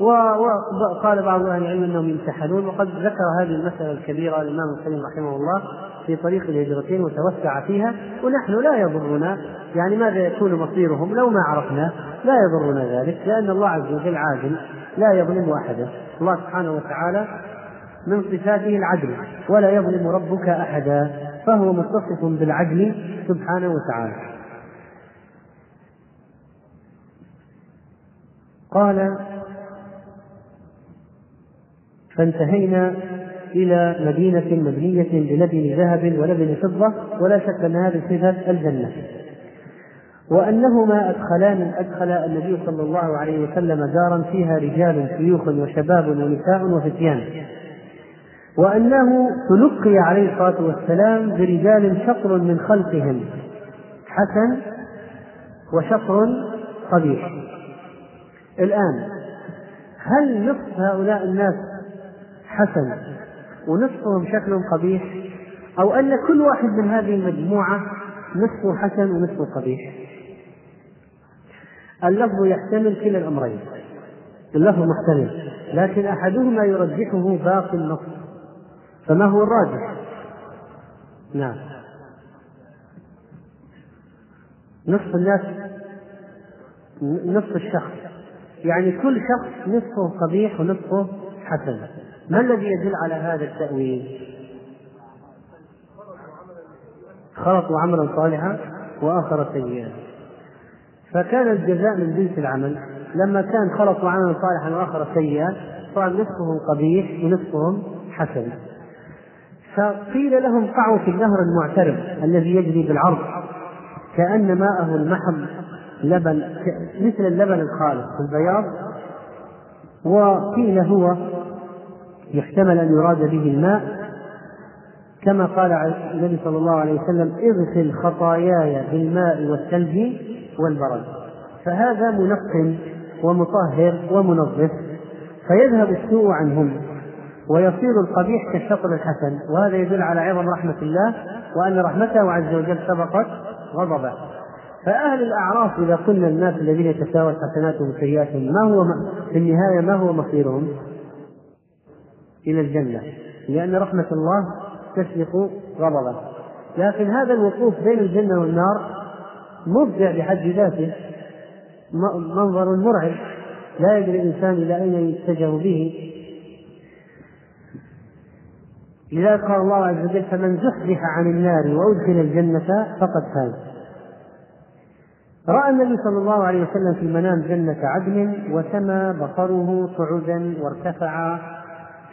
[SPEAKER 1] وقال بعض أهل العلم أنهم يمتحنون. وقد ذكر هذه المسألة الكبيرة الإمام القيم رحمه الله في طريق الهجرتين وتوسع فيها. ونحن لا يضرنا يعني ماذا يكون مصيرهم؟ لو ما عرفنا لا يضرنا ذلك لأن الله عز وجل عادل لا يظلم أحدا. الله سبحانه وتعالى من صفاته العدل ولا يظلم ربك أحدا. فهو متصف بالعدل سبحانه وتعالى. قال فانتهينا إلى مدينة مبنية بلبن ذهب ولبن فضة ولا شك أن هذه صفة الجنة. وأنهما أدخلان أدخل النبي صلى الله عليه وسلم دارا فيها رجال شيوخ وشباب ونساء وفتيان. وأنه تلقي عليه الصلاة والسلام برجال شطر من خلقهم حسن وشطر قبيح. الآن هل نصف هؤلاء الناس حسن ونصفهم شكل قبيح؟ أو أن كل واحد من هذه المجموعة نصفه حسن ونصفه قبيح؟ اللفظ يحتمل كلا الأمرين. اللفظ محتمل لكن أحدهما يرجحه باقي النص فما هو الراجح؟ نعم. نصف الناس نصف الشخص. يعني كل شخص نصفه قبيح ونصفه حسن. ما الذي يدل على هذا التأويل؟ خلطوا عملا صالحا وآخر سيئا. فكان الجزاء من جنس العمل. لما كان خلطوا عملا صالحا وآخر سيئا صار نصفهم قبيح ونصفهم حسن. فقيل لهم قعوا في النهر المعترض الذي يجري بالعرض كأن ماءه المحض لبن مثل اللبن الخالص البياض. وقيل هو يحتمل أن يراد به الماء. كما قال النبي صلى الله عليه وسلم اغسل خطاياي بالماء والثلج والبرد فهذا منق ومطهر ومنظف فيذهب السوء عنهم. ويصير القبيح كالشطر الحسن وهذا يدل على عظم رحمة الله وأن رحمته عز وجل سبقت غضبه. فأهل الأعراف إذا قلنا الناس الذين يتساوت حسناتهم وسيئاتهم ما هو في النهاية ما هو مصيرهم؟ إلى الجنة لأن رحمة الله تسبق غضبه. لكن هذا الوقوف بين الجنة والنار مبدع بحد ذاته منظر مرعب لا يدري الإنسان إلى أين يتجه به. لذلك قال الله عز وجل فمن زحزح عن النار وأدخل الجنة فقد فاز. رأى النبي صلى الله عليه وسلم في المنام جنة عدن وسمى بصره صعودا وارتفع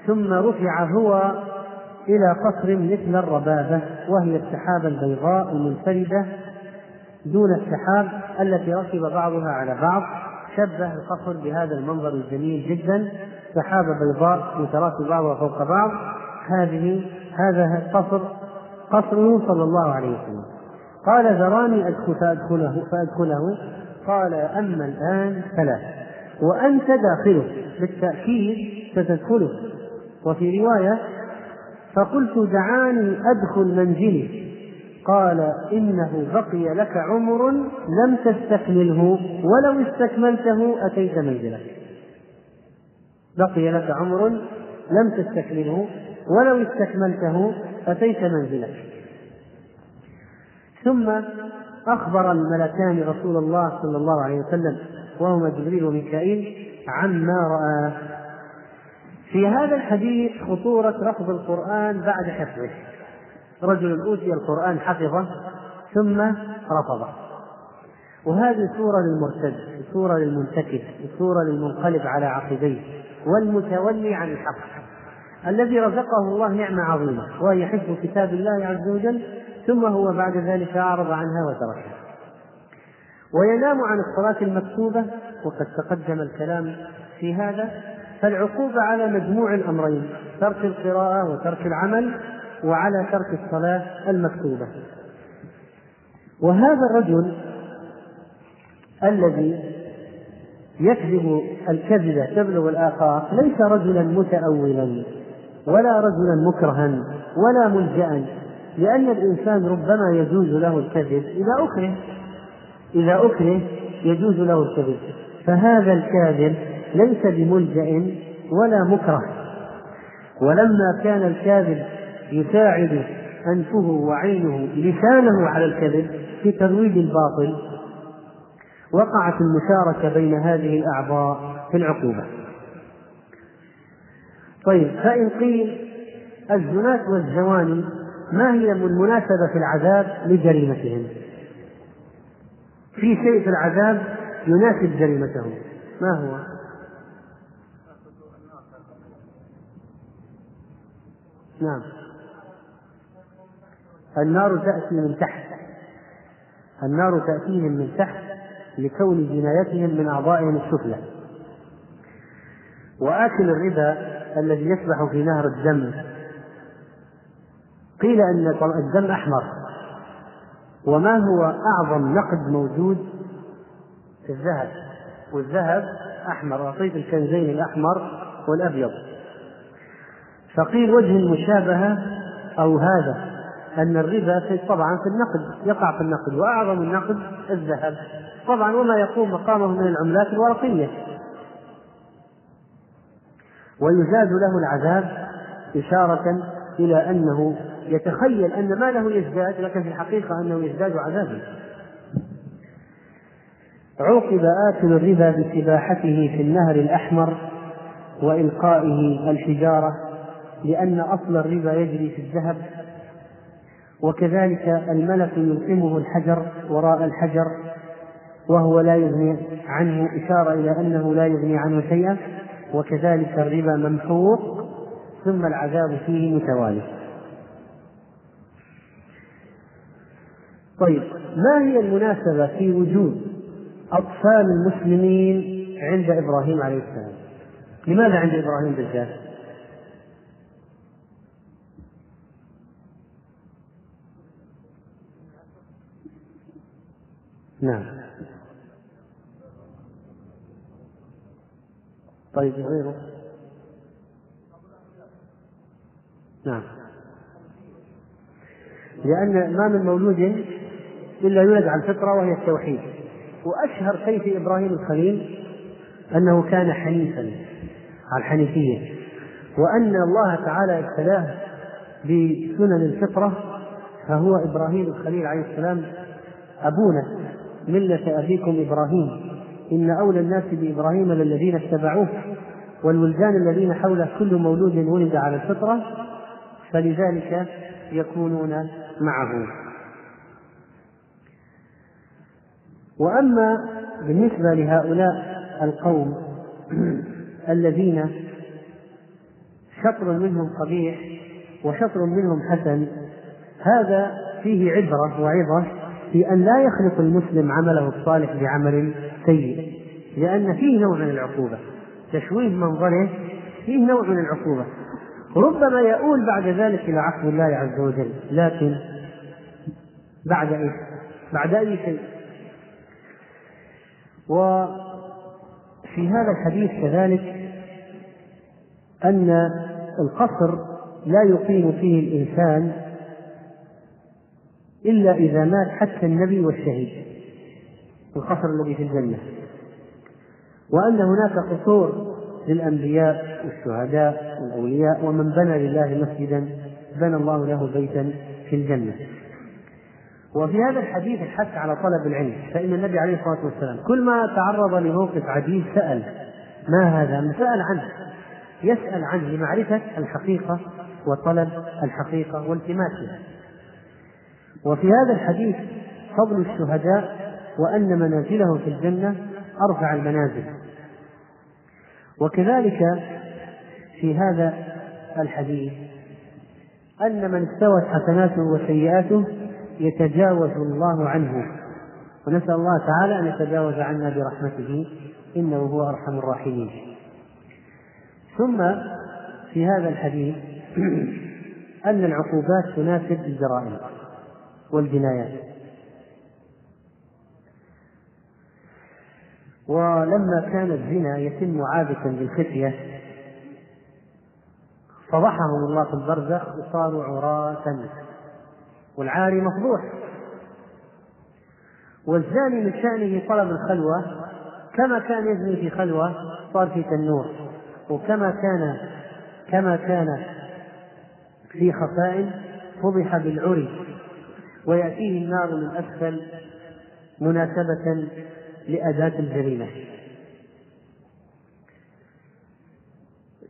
[SPEAKER 1] ثم رفع هو إلى قصر مثل الربابة وهي السحابة البيضاء المنفردة دون السحاب التي ركب بعضها على بعض. شبه القصر بهذا المنظر الجميل جدا سحابة بيضاء متراكب بعضها فوق بعض. هذه هذا القصر قصره صلى الله عليه وسلم. قال ذراني أدخل فأدخله فأدخله. قال أما الآن فلا وأنت داخله بالتأكيد ستدخله. وفي رواية فقلت دعاني أدخل منزلي. قال إنه بقي لك عمر لم تستكمله ولو استكملته أتيت منزلك. بقي لك عمر لم تستكمله ولو استكملته أتيت منزلك. ثم أخبر الملكان رسول الله صلى الله عليه وسلم وهما جبريل وميكائيل عما رأى. في هذا الحديث خطورة رفض القرآن بعد حفظه. رجل أوتي القرآن حفظه ثم رفضه. وهذه صورة للمرتد صورة للمنتكس صورة للمنقلب على عقبيه والمتولي عن الحق. الذي رزقه الله نعمة عظيمة وهي حفظ كتاب الله عز وجل ثم هو بعد ذلك أعرض عنها وتركها. وينام عن الصلاة المكتوبة وقد تقدم الكلام في هذا فالعقوبة على مجموع الأمرين ترك القراءة وترك العمل وعلى ترك الصلاة المكتوبة. وهذا الرجل الذي يكذب الكذبة تبلغ الآفاق ليس رجلا متأولا. ولا رجلا مكرها ولا ملجأ لأن الإنسان ربما يجوز له الكذب إذا أكره إذا أكره يجوز له الكذب. فهذا الكاذب ليس بملجأ ولا مكره. ولما كان الكاذب يساعد أنفه وعينه لسانه على الكذب في ترويج الباطل وقعت المشاركة بين هذه الأعضاء في العقوبة. طيب فإن قيل الزناة والزواني ما هي المناسبة في العذاب لجريمتهم؟ في شيء في العذاب يناسب جريمتهم ما هو؟ نعم. النار تأتي من تحت النار تأتيهم من تحت لكون جنايتهم من أعضائهم السفلى. وآكل الربا الذي يسبح في نهر الدم. قيل أن الدم أحمر. وما هو أعظم نقد موجود؟ في الذهب. والذهب أحمر. أعطيت الكنزين الأحمر والأبيض. فقيل وجه المشابهة أو هذا أن الربا في طبعا في النقد يقع في النقد. وأعظم النقد الذهب. طبعا وما يقوم مقامه من العملات الورقية. ويزاد له العذاب إشارة إلى أنه يتخيل أن ماله يزداد لكن في الحقيقة أنه يزداد عذابا. عوقب آكل الربا بسباحته في النهر الأحمر وإلقائه الحجارة لأن أصل الربا يجري في الذهب وكذلك الملك يلقمه الحجر وراء الحجر وهو لا يغني عنه إشارة إلى أنه لا يغني عنه شيئا. وكذلك الربا ممحوق ثم العذاب فيه متوالي. طيب ما هي المناسبة في وجود أطفال المسلمين عند إبراهيم عليه السلام؟ لماذا عند إبراهيم بالذات؟ نعم. طيب غيره؟ نعم. لأن ما من مولود إلا يولد على الفطرة وهي التوحيد. وأشهر شيء في إبراهيم الخليل أنه كان حنيفا على الحنيفية وأن الله تعالى ابتلاه بسنن الفطرة فهو إبراهيم الخليل عليه السلام أبونا ملة أبيكم إبراهيم. إن أولى الناس بإبراهيم للذين اتبعوه والولدان الذين حوله كل مولود ولد على الفطرة فلذلك يكونون معه. وأما بالنسبة لهؤلاء القوم الذين شطر منهم قبيح وشطر منهم حسن هذا فيه عبرة وعظة في أن لا يخلط المسلم عمله الصالح بعمل. سيء لأن فيه نوع من العقوبة. تشويه منظره فيه نوع من العقوبة. ربما يؤول بعد ذلك إلى عفو الله عز وجل لكن بعد إيش؟ بعد أي شيء؟ وفي هذا الحديث كذلك أن القصر لا يقيم فيه الإنسان إلا إذا مات حتى النبي والشهيد. القصر الذي في الجنة. وأن هناك قصور للأنبياء والشهداء والأولياء ومن بنى لله مسجدا بنى الله له بيتا في الجنة. وفي هذا الحديث الحث على طلب العلم فإن النبي عليه الصلاة والسلام كل ما تعرض لموقف عجيب سأل ما هذا؟ سأل عنه. يسأل عنه لمعرفة الحقيقة وطلب الحقيقة والتماسها وفي هذا الحديث فضل الشهداء وأن منازلهم في الجنة أرفع المنازل. وكذلك في هذا الحديث أن من استوت حسناته وسيئاته يتجاوز الله عنه. ونسأل الله تعالى أن يتجاوز عنا برحمته إنه هو أرحم الراحمين. ثم في هذا الحديث أن العقوبات تناسب الجرائم والجنايات. ولما كان الزنا يتم عادة بالخفية فضحهم الله في البرزخ وصاروا عراة. والعاري مفضوح. والزاني من شأنه طلب الخلوة. كما كان يزني في خلوة صار في تنور. وكما كان كما كان في خفاء فضح بالعري. ويأتيه النار من أسفل مناسبة لأداة الجريمة.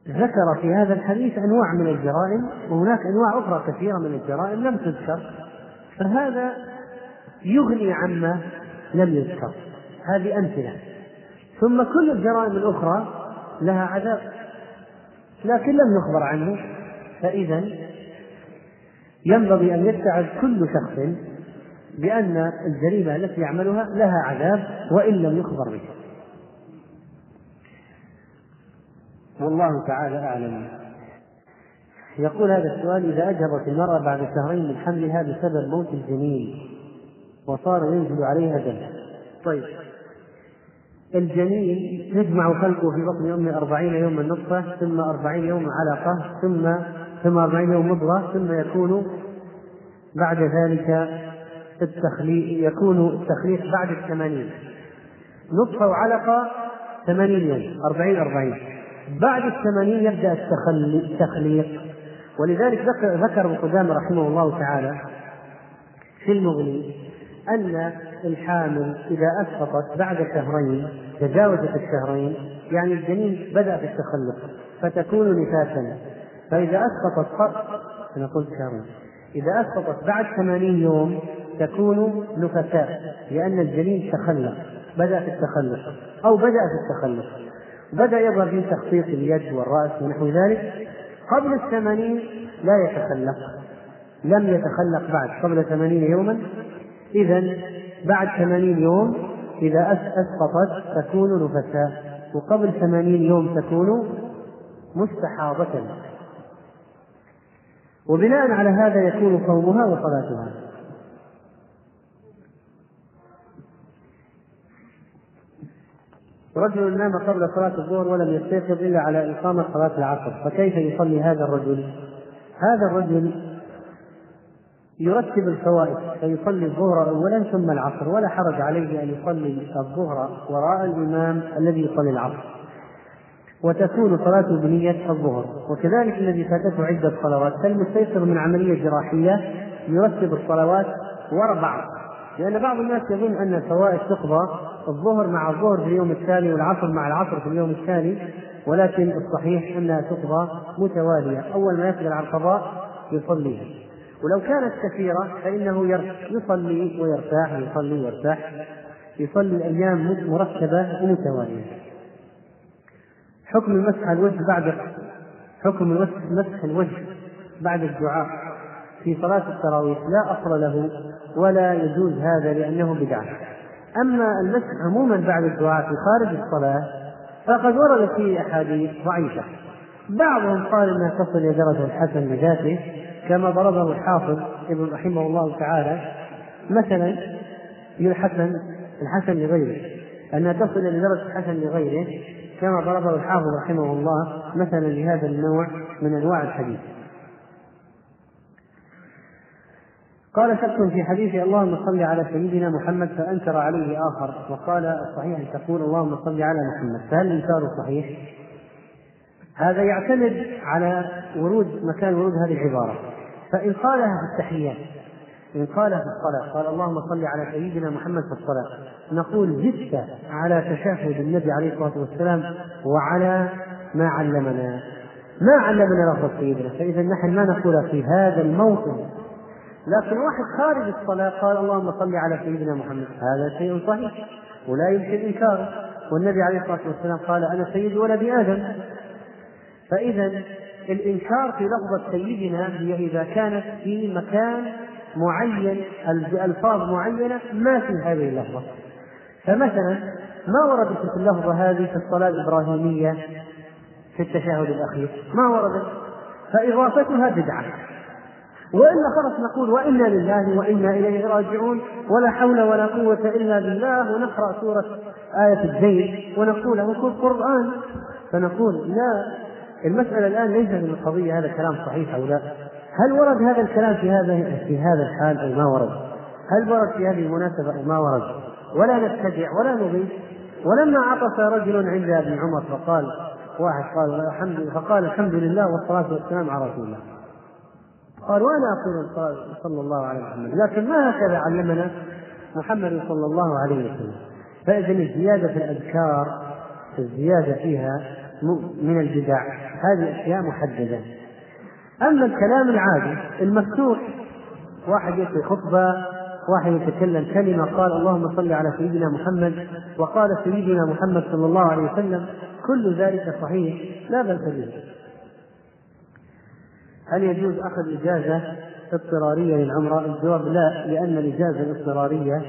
[SPEAKER 1] ذكر في هذا الحديث أنواع من الجرائم وهناك أنواع أخرى كثيرة من الجرائم لم تذكر فهذا يغني عما لم يذكر. هذه أمثلة. ثم كل الجرائم الأخرى لها عذاب لكن لم يخبر عنه فاذا ينبغي أن يتعظ كل شخص بأن الجريمة التي يعملها لها عذاب وإن لم يخبر بها والله تعالى أعلم. يقول هذا السؤال إذا أجهضت المرأة بعد شهرين من حملها بسبب موت الجنين وصار ينزل عليها دم. طيب. الجنين يجمع خلقه في بطن أمه أربعين يوما نطفة ثم أربعين يوما علقة ثم ثم أربعين يوم مضغة ثم يكون بعد ذلك التخليق يكون التخليق بعد الثمانين. نطفة وعلقة ثمانين يوم أربعين أربعين. بعد الثمانين يبدأ التخليق. ولذلك ذكر ذكر ابن قدامة رحمه الله تعالى في المغني أن الحامل إذا أسقطت بعد شهرين تجاوزت الشهرين يعني الجنين بدأ في التخلق فتكون نفاسا. فإذا أسقطت أنا قلت شهرين. إذا أسقطت بعد ثمانين يوم تكون نفساء لأن الجنين تخلق بدأ في التخلق أو بدأ في التخلق بدأ يظهر في تخطيط اليد والرأس ونحو ذلك. قبل الثمانين لا يتخلق لم يتخلق بعد قبل ثمانين يوما. إذا بعد ثمانين يوم إذا أسقطت تكون نفساء وقبل ثمانين يوم تكون مستحاضة. وبناء على هذا يكون صومها وصلاتها. رجل نام قبل صلاة الظهر ولم يستيقظ إلا على إقامة صلاة العصر فكيف يصلي هذا الرجل؟ هذا الرجل يرتب الفوائد فيصلي الظهر أولا ثم العصر ولا حرج عليه أن يصلي الظهر وراء الإمام الذي يصلي العصر وتكون صلاته بنية الظهر وكذلك الذي فاتته عدة صلوات كالمستيسر من عملية جراحية يرتب الصلوات بعض لأن بعض الناس يظن أن الفوائد تقضى الظهر مع الظهر في اليوم التالي والعصر مع العصر في اليوم التالي ولكن الصحيح أنها تقضى متوالية. أول ما يقدر على القضاء يصليها ولو كانت كثيرة فإنه يصلي ويرتاح يصلي ويرتاح. يصلي الأيام مرتبة ومتوالية. حكم مسح الوجه بعد حكم مسح الوجه بعد الدعاء في صلاة التراويح لا أصل له. ولا يجوز هذا لأنه بدعة. أما المسح عموما بعد الدعاء في خارج الصلاة فقد ورد فيه أحاديث ضعيفة. بعضهم قال إنها تصل إلى درجة الحسن بذاته كما ضربه الحافظ ابن رحمه الله تعالى. مثلا الحسن الحسن لغيره. أنها تصل إلى درجة الحسن لغيره كما ضربه الحافظ رحمه الله مثلا لهذا النوع من أنواع الحديث. قال شك في حديث اللهم صل على سيدنا محمد فأنكر عليه آخر وقال الصحيح أن تقول اللهم صل على محمد فهل الإنكار صحيح؟ هذا يعتمد على ورود مكان ورود هذه العبارة فإن قالها في التحيات إن قال في الصلاة قال اللهم صل على سيدنا محمد في الصلاة نقول زدت على تشهد النبي عليه الصلاة والسلام وعلى ما علمنا ما علمنا لفظ سيدنا فإذا نحن ما نقول في هذا الموطن لكن واحد خارج الصلاة قال اللهم صل على سيدنا محمد. هذا شيء صحيح ولا يمكن إنكاره. والنبي عليه الصلاة والسلام قال أنا سيد ولد آدم. فإذا الإنكار في لفظة سيدنا هي إذا كانت في مكان معين بألفاظ معينة ما في هذه اللفظة. فمثلا ما وردت في اللفظة هذه في الصلاة الإبراهيمية في التشهد الأخير؟ ما وردت فإضافتها بدعة. والا خلاص نقول وإنا لله وإنا إليه راجعون ولا حول ولا قوة إلا بالله. ونقرأ سورة آية الدين ونقول هو قرآن. فنقول لا المسألة الآن ليس من القضية هذا كلام صحيح أو لا. هل ورد هذا الكلام في هذا في هذا الحال أو ما ورد؟ هل ورد في هذه المناسبة أو ما ورد؟ ولا نبتدع ولا نضيف ولما عطس رجل عند ابن عمر فقال واحد قال الحمد فقال الحمد لله والصلاة والسلام على رسول الله. قال وأنا أقول صلى الله عليه وسلم. لكن ما هكذا علمنا محمد صلى الله عليه وسلم. فاذا الزيادة في الأذكار الزيادة فيها من البدع. هذه أشياء محددة. أما الكلام العادي المفتوح واحد يلقي خطبة واحد يتكلم كلمة قال اللهم صل على سيدنا محمد وقال سيدنا محمد صلى الله عليه وسلم كل ذلك صحيح لا بأس به. هل يجوز أخذ إجازة اضطرارية للعمرة؟ الجواب لا لأن الإجازة الاضطرارية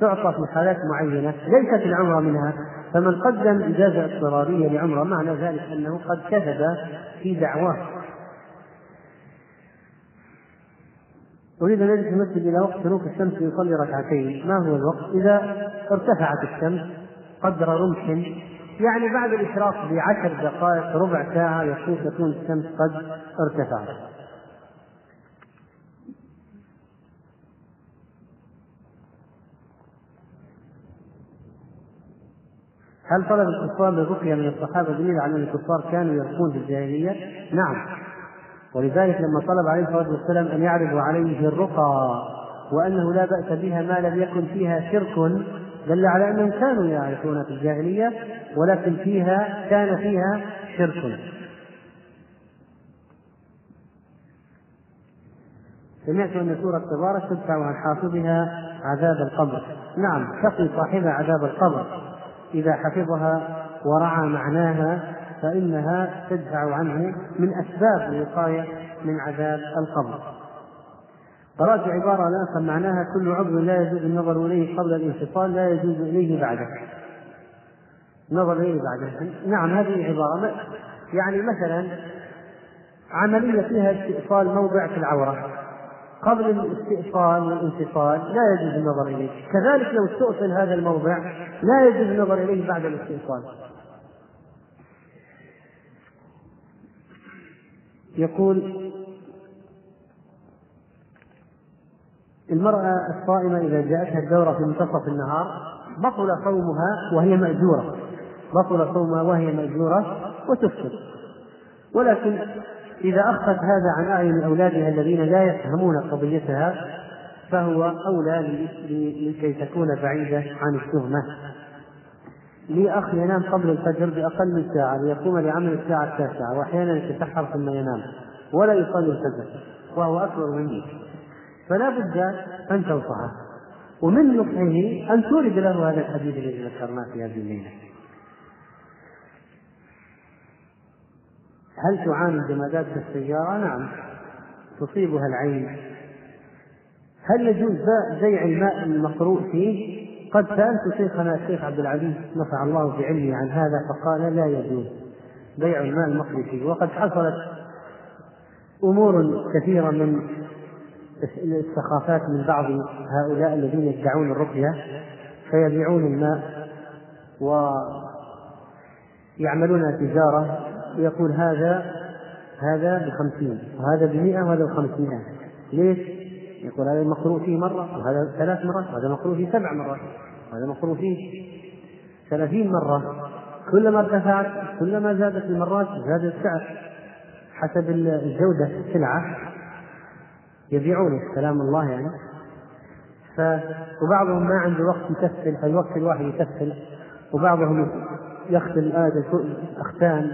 [SPEAKER 1] تعطى في حالات معينة ليست العمرة منها فمن قدم إجازة اضطرارية لعمرة معنى ذلك أنه قد كذب في دعواه أريد أن أجلس المسجد إلى وقت شروق الشمس يصلي ركعتين، ما هو الوقت؟ إذا ارتفعت الشمس قدر رمح يعني بعد الإشراق بعشر دقائق ربع ساعة يكون تكون الشمس قد ارتفعت. هل طلب الكفار للرقية من الصحابة دليل على أن الكفار كانوا يرقون في الجاهلية؟ نعم ولذلك لما طلب عليه الصلاة والسلام أن يعرضوا عليه الرقى وأنه لا بأس بها ما لم يكن فيها شرك دل على أنهم كانوا يعرفون في الجاهلية ولكن فيها كان فيها شرك. سمعت أن سورة تبارك تدفع عن حافظها عذاب القبر. نعم تقي صاحبها عذاب القبر. إذا حفظها ورعى معناها فإنها تدفع عنه من أسباب الوقاية من عذاب القبر. قرأت عبارة لا معناها كل عضو لا يجوز النظر إليه قبل الانفصال لا يجوز إليه بعده. النظر إليه بعده. نعم هذه عبارة. يعني مثلا عملية فيها استئصال موضع في العورة. قبل الاستئصال والانفصال لا يجوز النظر إليه. كذلك لو استؤصل هذا الموضع لا يجوز النظر إليه بعد الاستئصال. يقول المرأة الصائمة إذا جاءتها الدورة في منتصف النهار بطل صومها وهي مأجورة. بطل صومها وهي مأجورة وتفطر. ولكن إذا أخفت هذا عن أعين أولادها الذين لا يفهمون قضيتها فهو أولى لكي تكون بعيدة عن التهمة. لي أخ ينام قبل الفجر بأقل من ساعة ليقوم لعمل الساعة التاسعة وأحيانا يتسحر ثم ينام ولا يصلي الفجر وهو أكبر مني. فلا بد أن تنصحه ومن نصحه أن تورد له هذا الحديث الذي ذكرناه في هذه الليلة. هل تعاني جمادات السيارة؟ نعم. تصيبها العين. هل يجوز بيع الماء المقروء فيه؟ قد سألت شيخنا الشيخ عبد العزيز نفع الله بعلمي عن هذا فقال لا يجوز بيع الماء المقروء فيه. وقد حصلت أمور كثيرة من السخافات من بعض هؤلاء الذين يدعون الرقية فيبيعون الماء ويعملون تجارة ويقول هذا هذا بخمسين وهذا بمئة وهذا بخمسمائة. ليش؟ يقول هذا مقروء فيه مرة وهذا ثلاث مرات وهذا مقروء فيه سبع مرات وهذا مقروء فيه ثلاثين مرة. كلما ارتفعت كلما زادت المرات زاد السعر حسب الجودة السلعة. يبيعونه كلام الله يعني. ف وبعضهم ما عنده وقت يكفل فالوقت الواحد يكفل. وبعضهم يختم آية الأختام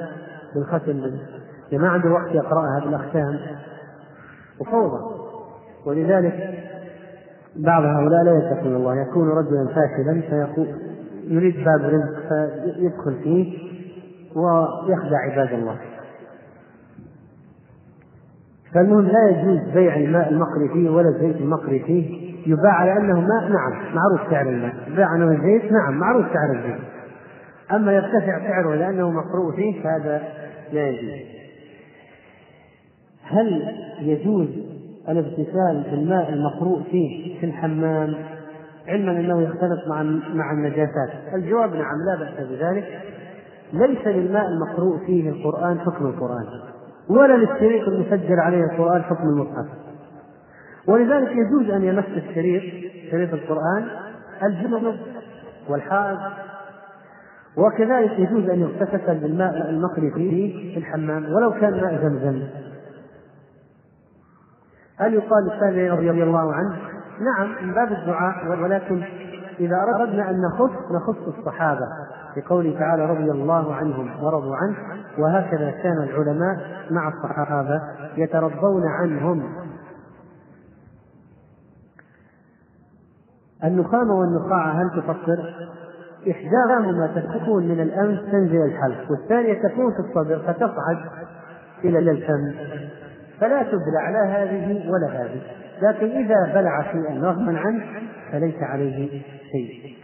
[SPEAKER 1] بالختم. ما عنده وقت يقرأها بالأختام وفوضى. ولذلك بعض هؤلاء لا يتقون الله. يكون رجلا فاشلا فيقول يريد باب رزق فيدخل فيه ويخدع عباد الله. فالمهم لا يجوز بيع الماء المقري فيه ولا الزيت المقري فيه يباع على أنه ماء نعم معروف سعر الماء. يباع أنه زيت نعم معروف سعر الزيت. أما يرتفع سعره لأنه مقروء فيه فهذا لا يجوز. هل يجوز الاغتسال بالماء المقروء فيه في الحمام؟ علما أنه يختلط مع مع النجاسات. الجواب نعم لا بأس بذلك. ليس للماء المقروء فيه القرآن حكم القرآن. ولا للشريط المسجل عليه القرآن حكم المصحف. ولذلك يجوز أن يمس الشريط شريط القرآن الجنب والحائض. وكذلك يجوز أن يغتسل بالماء المقري فيه في الحمام ولو كان ماء زمزم. هل يقال للتابعي رضي الله عنه؟ نعم من باب الدعاء ولكن إذا أردنا أن نخص نخص الصحابة. لقوله تعالى رضي الله عنهم ورضوا عنه وهكذا كان العلماء مع الصحابة يترضون عنهم النخامة والنخاعة هل تفطر؟ إحداهما تكون من الأنف تنزل الحلق والثانية تكون في الصدر فتصعد إلى الفم فلا تبلع لا هذه ولا هذه لكن إذا بلع شيئا رغما عنه فليس عليه شيء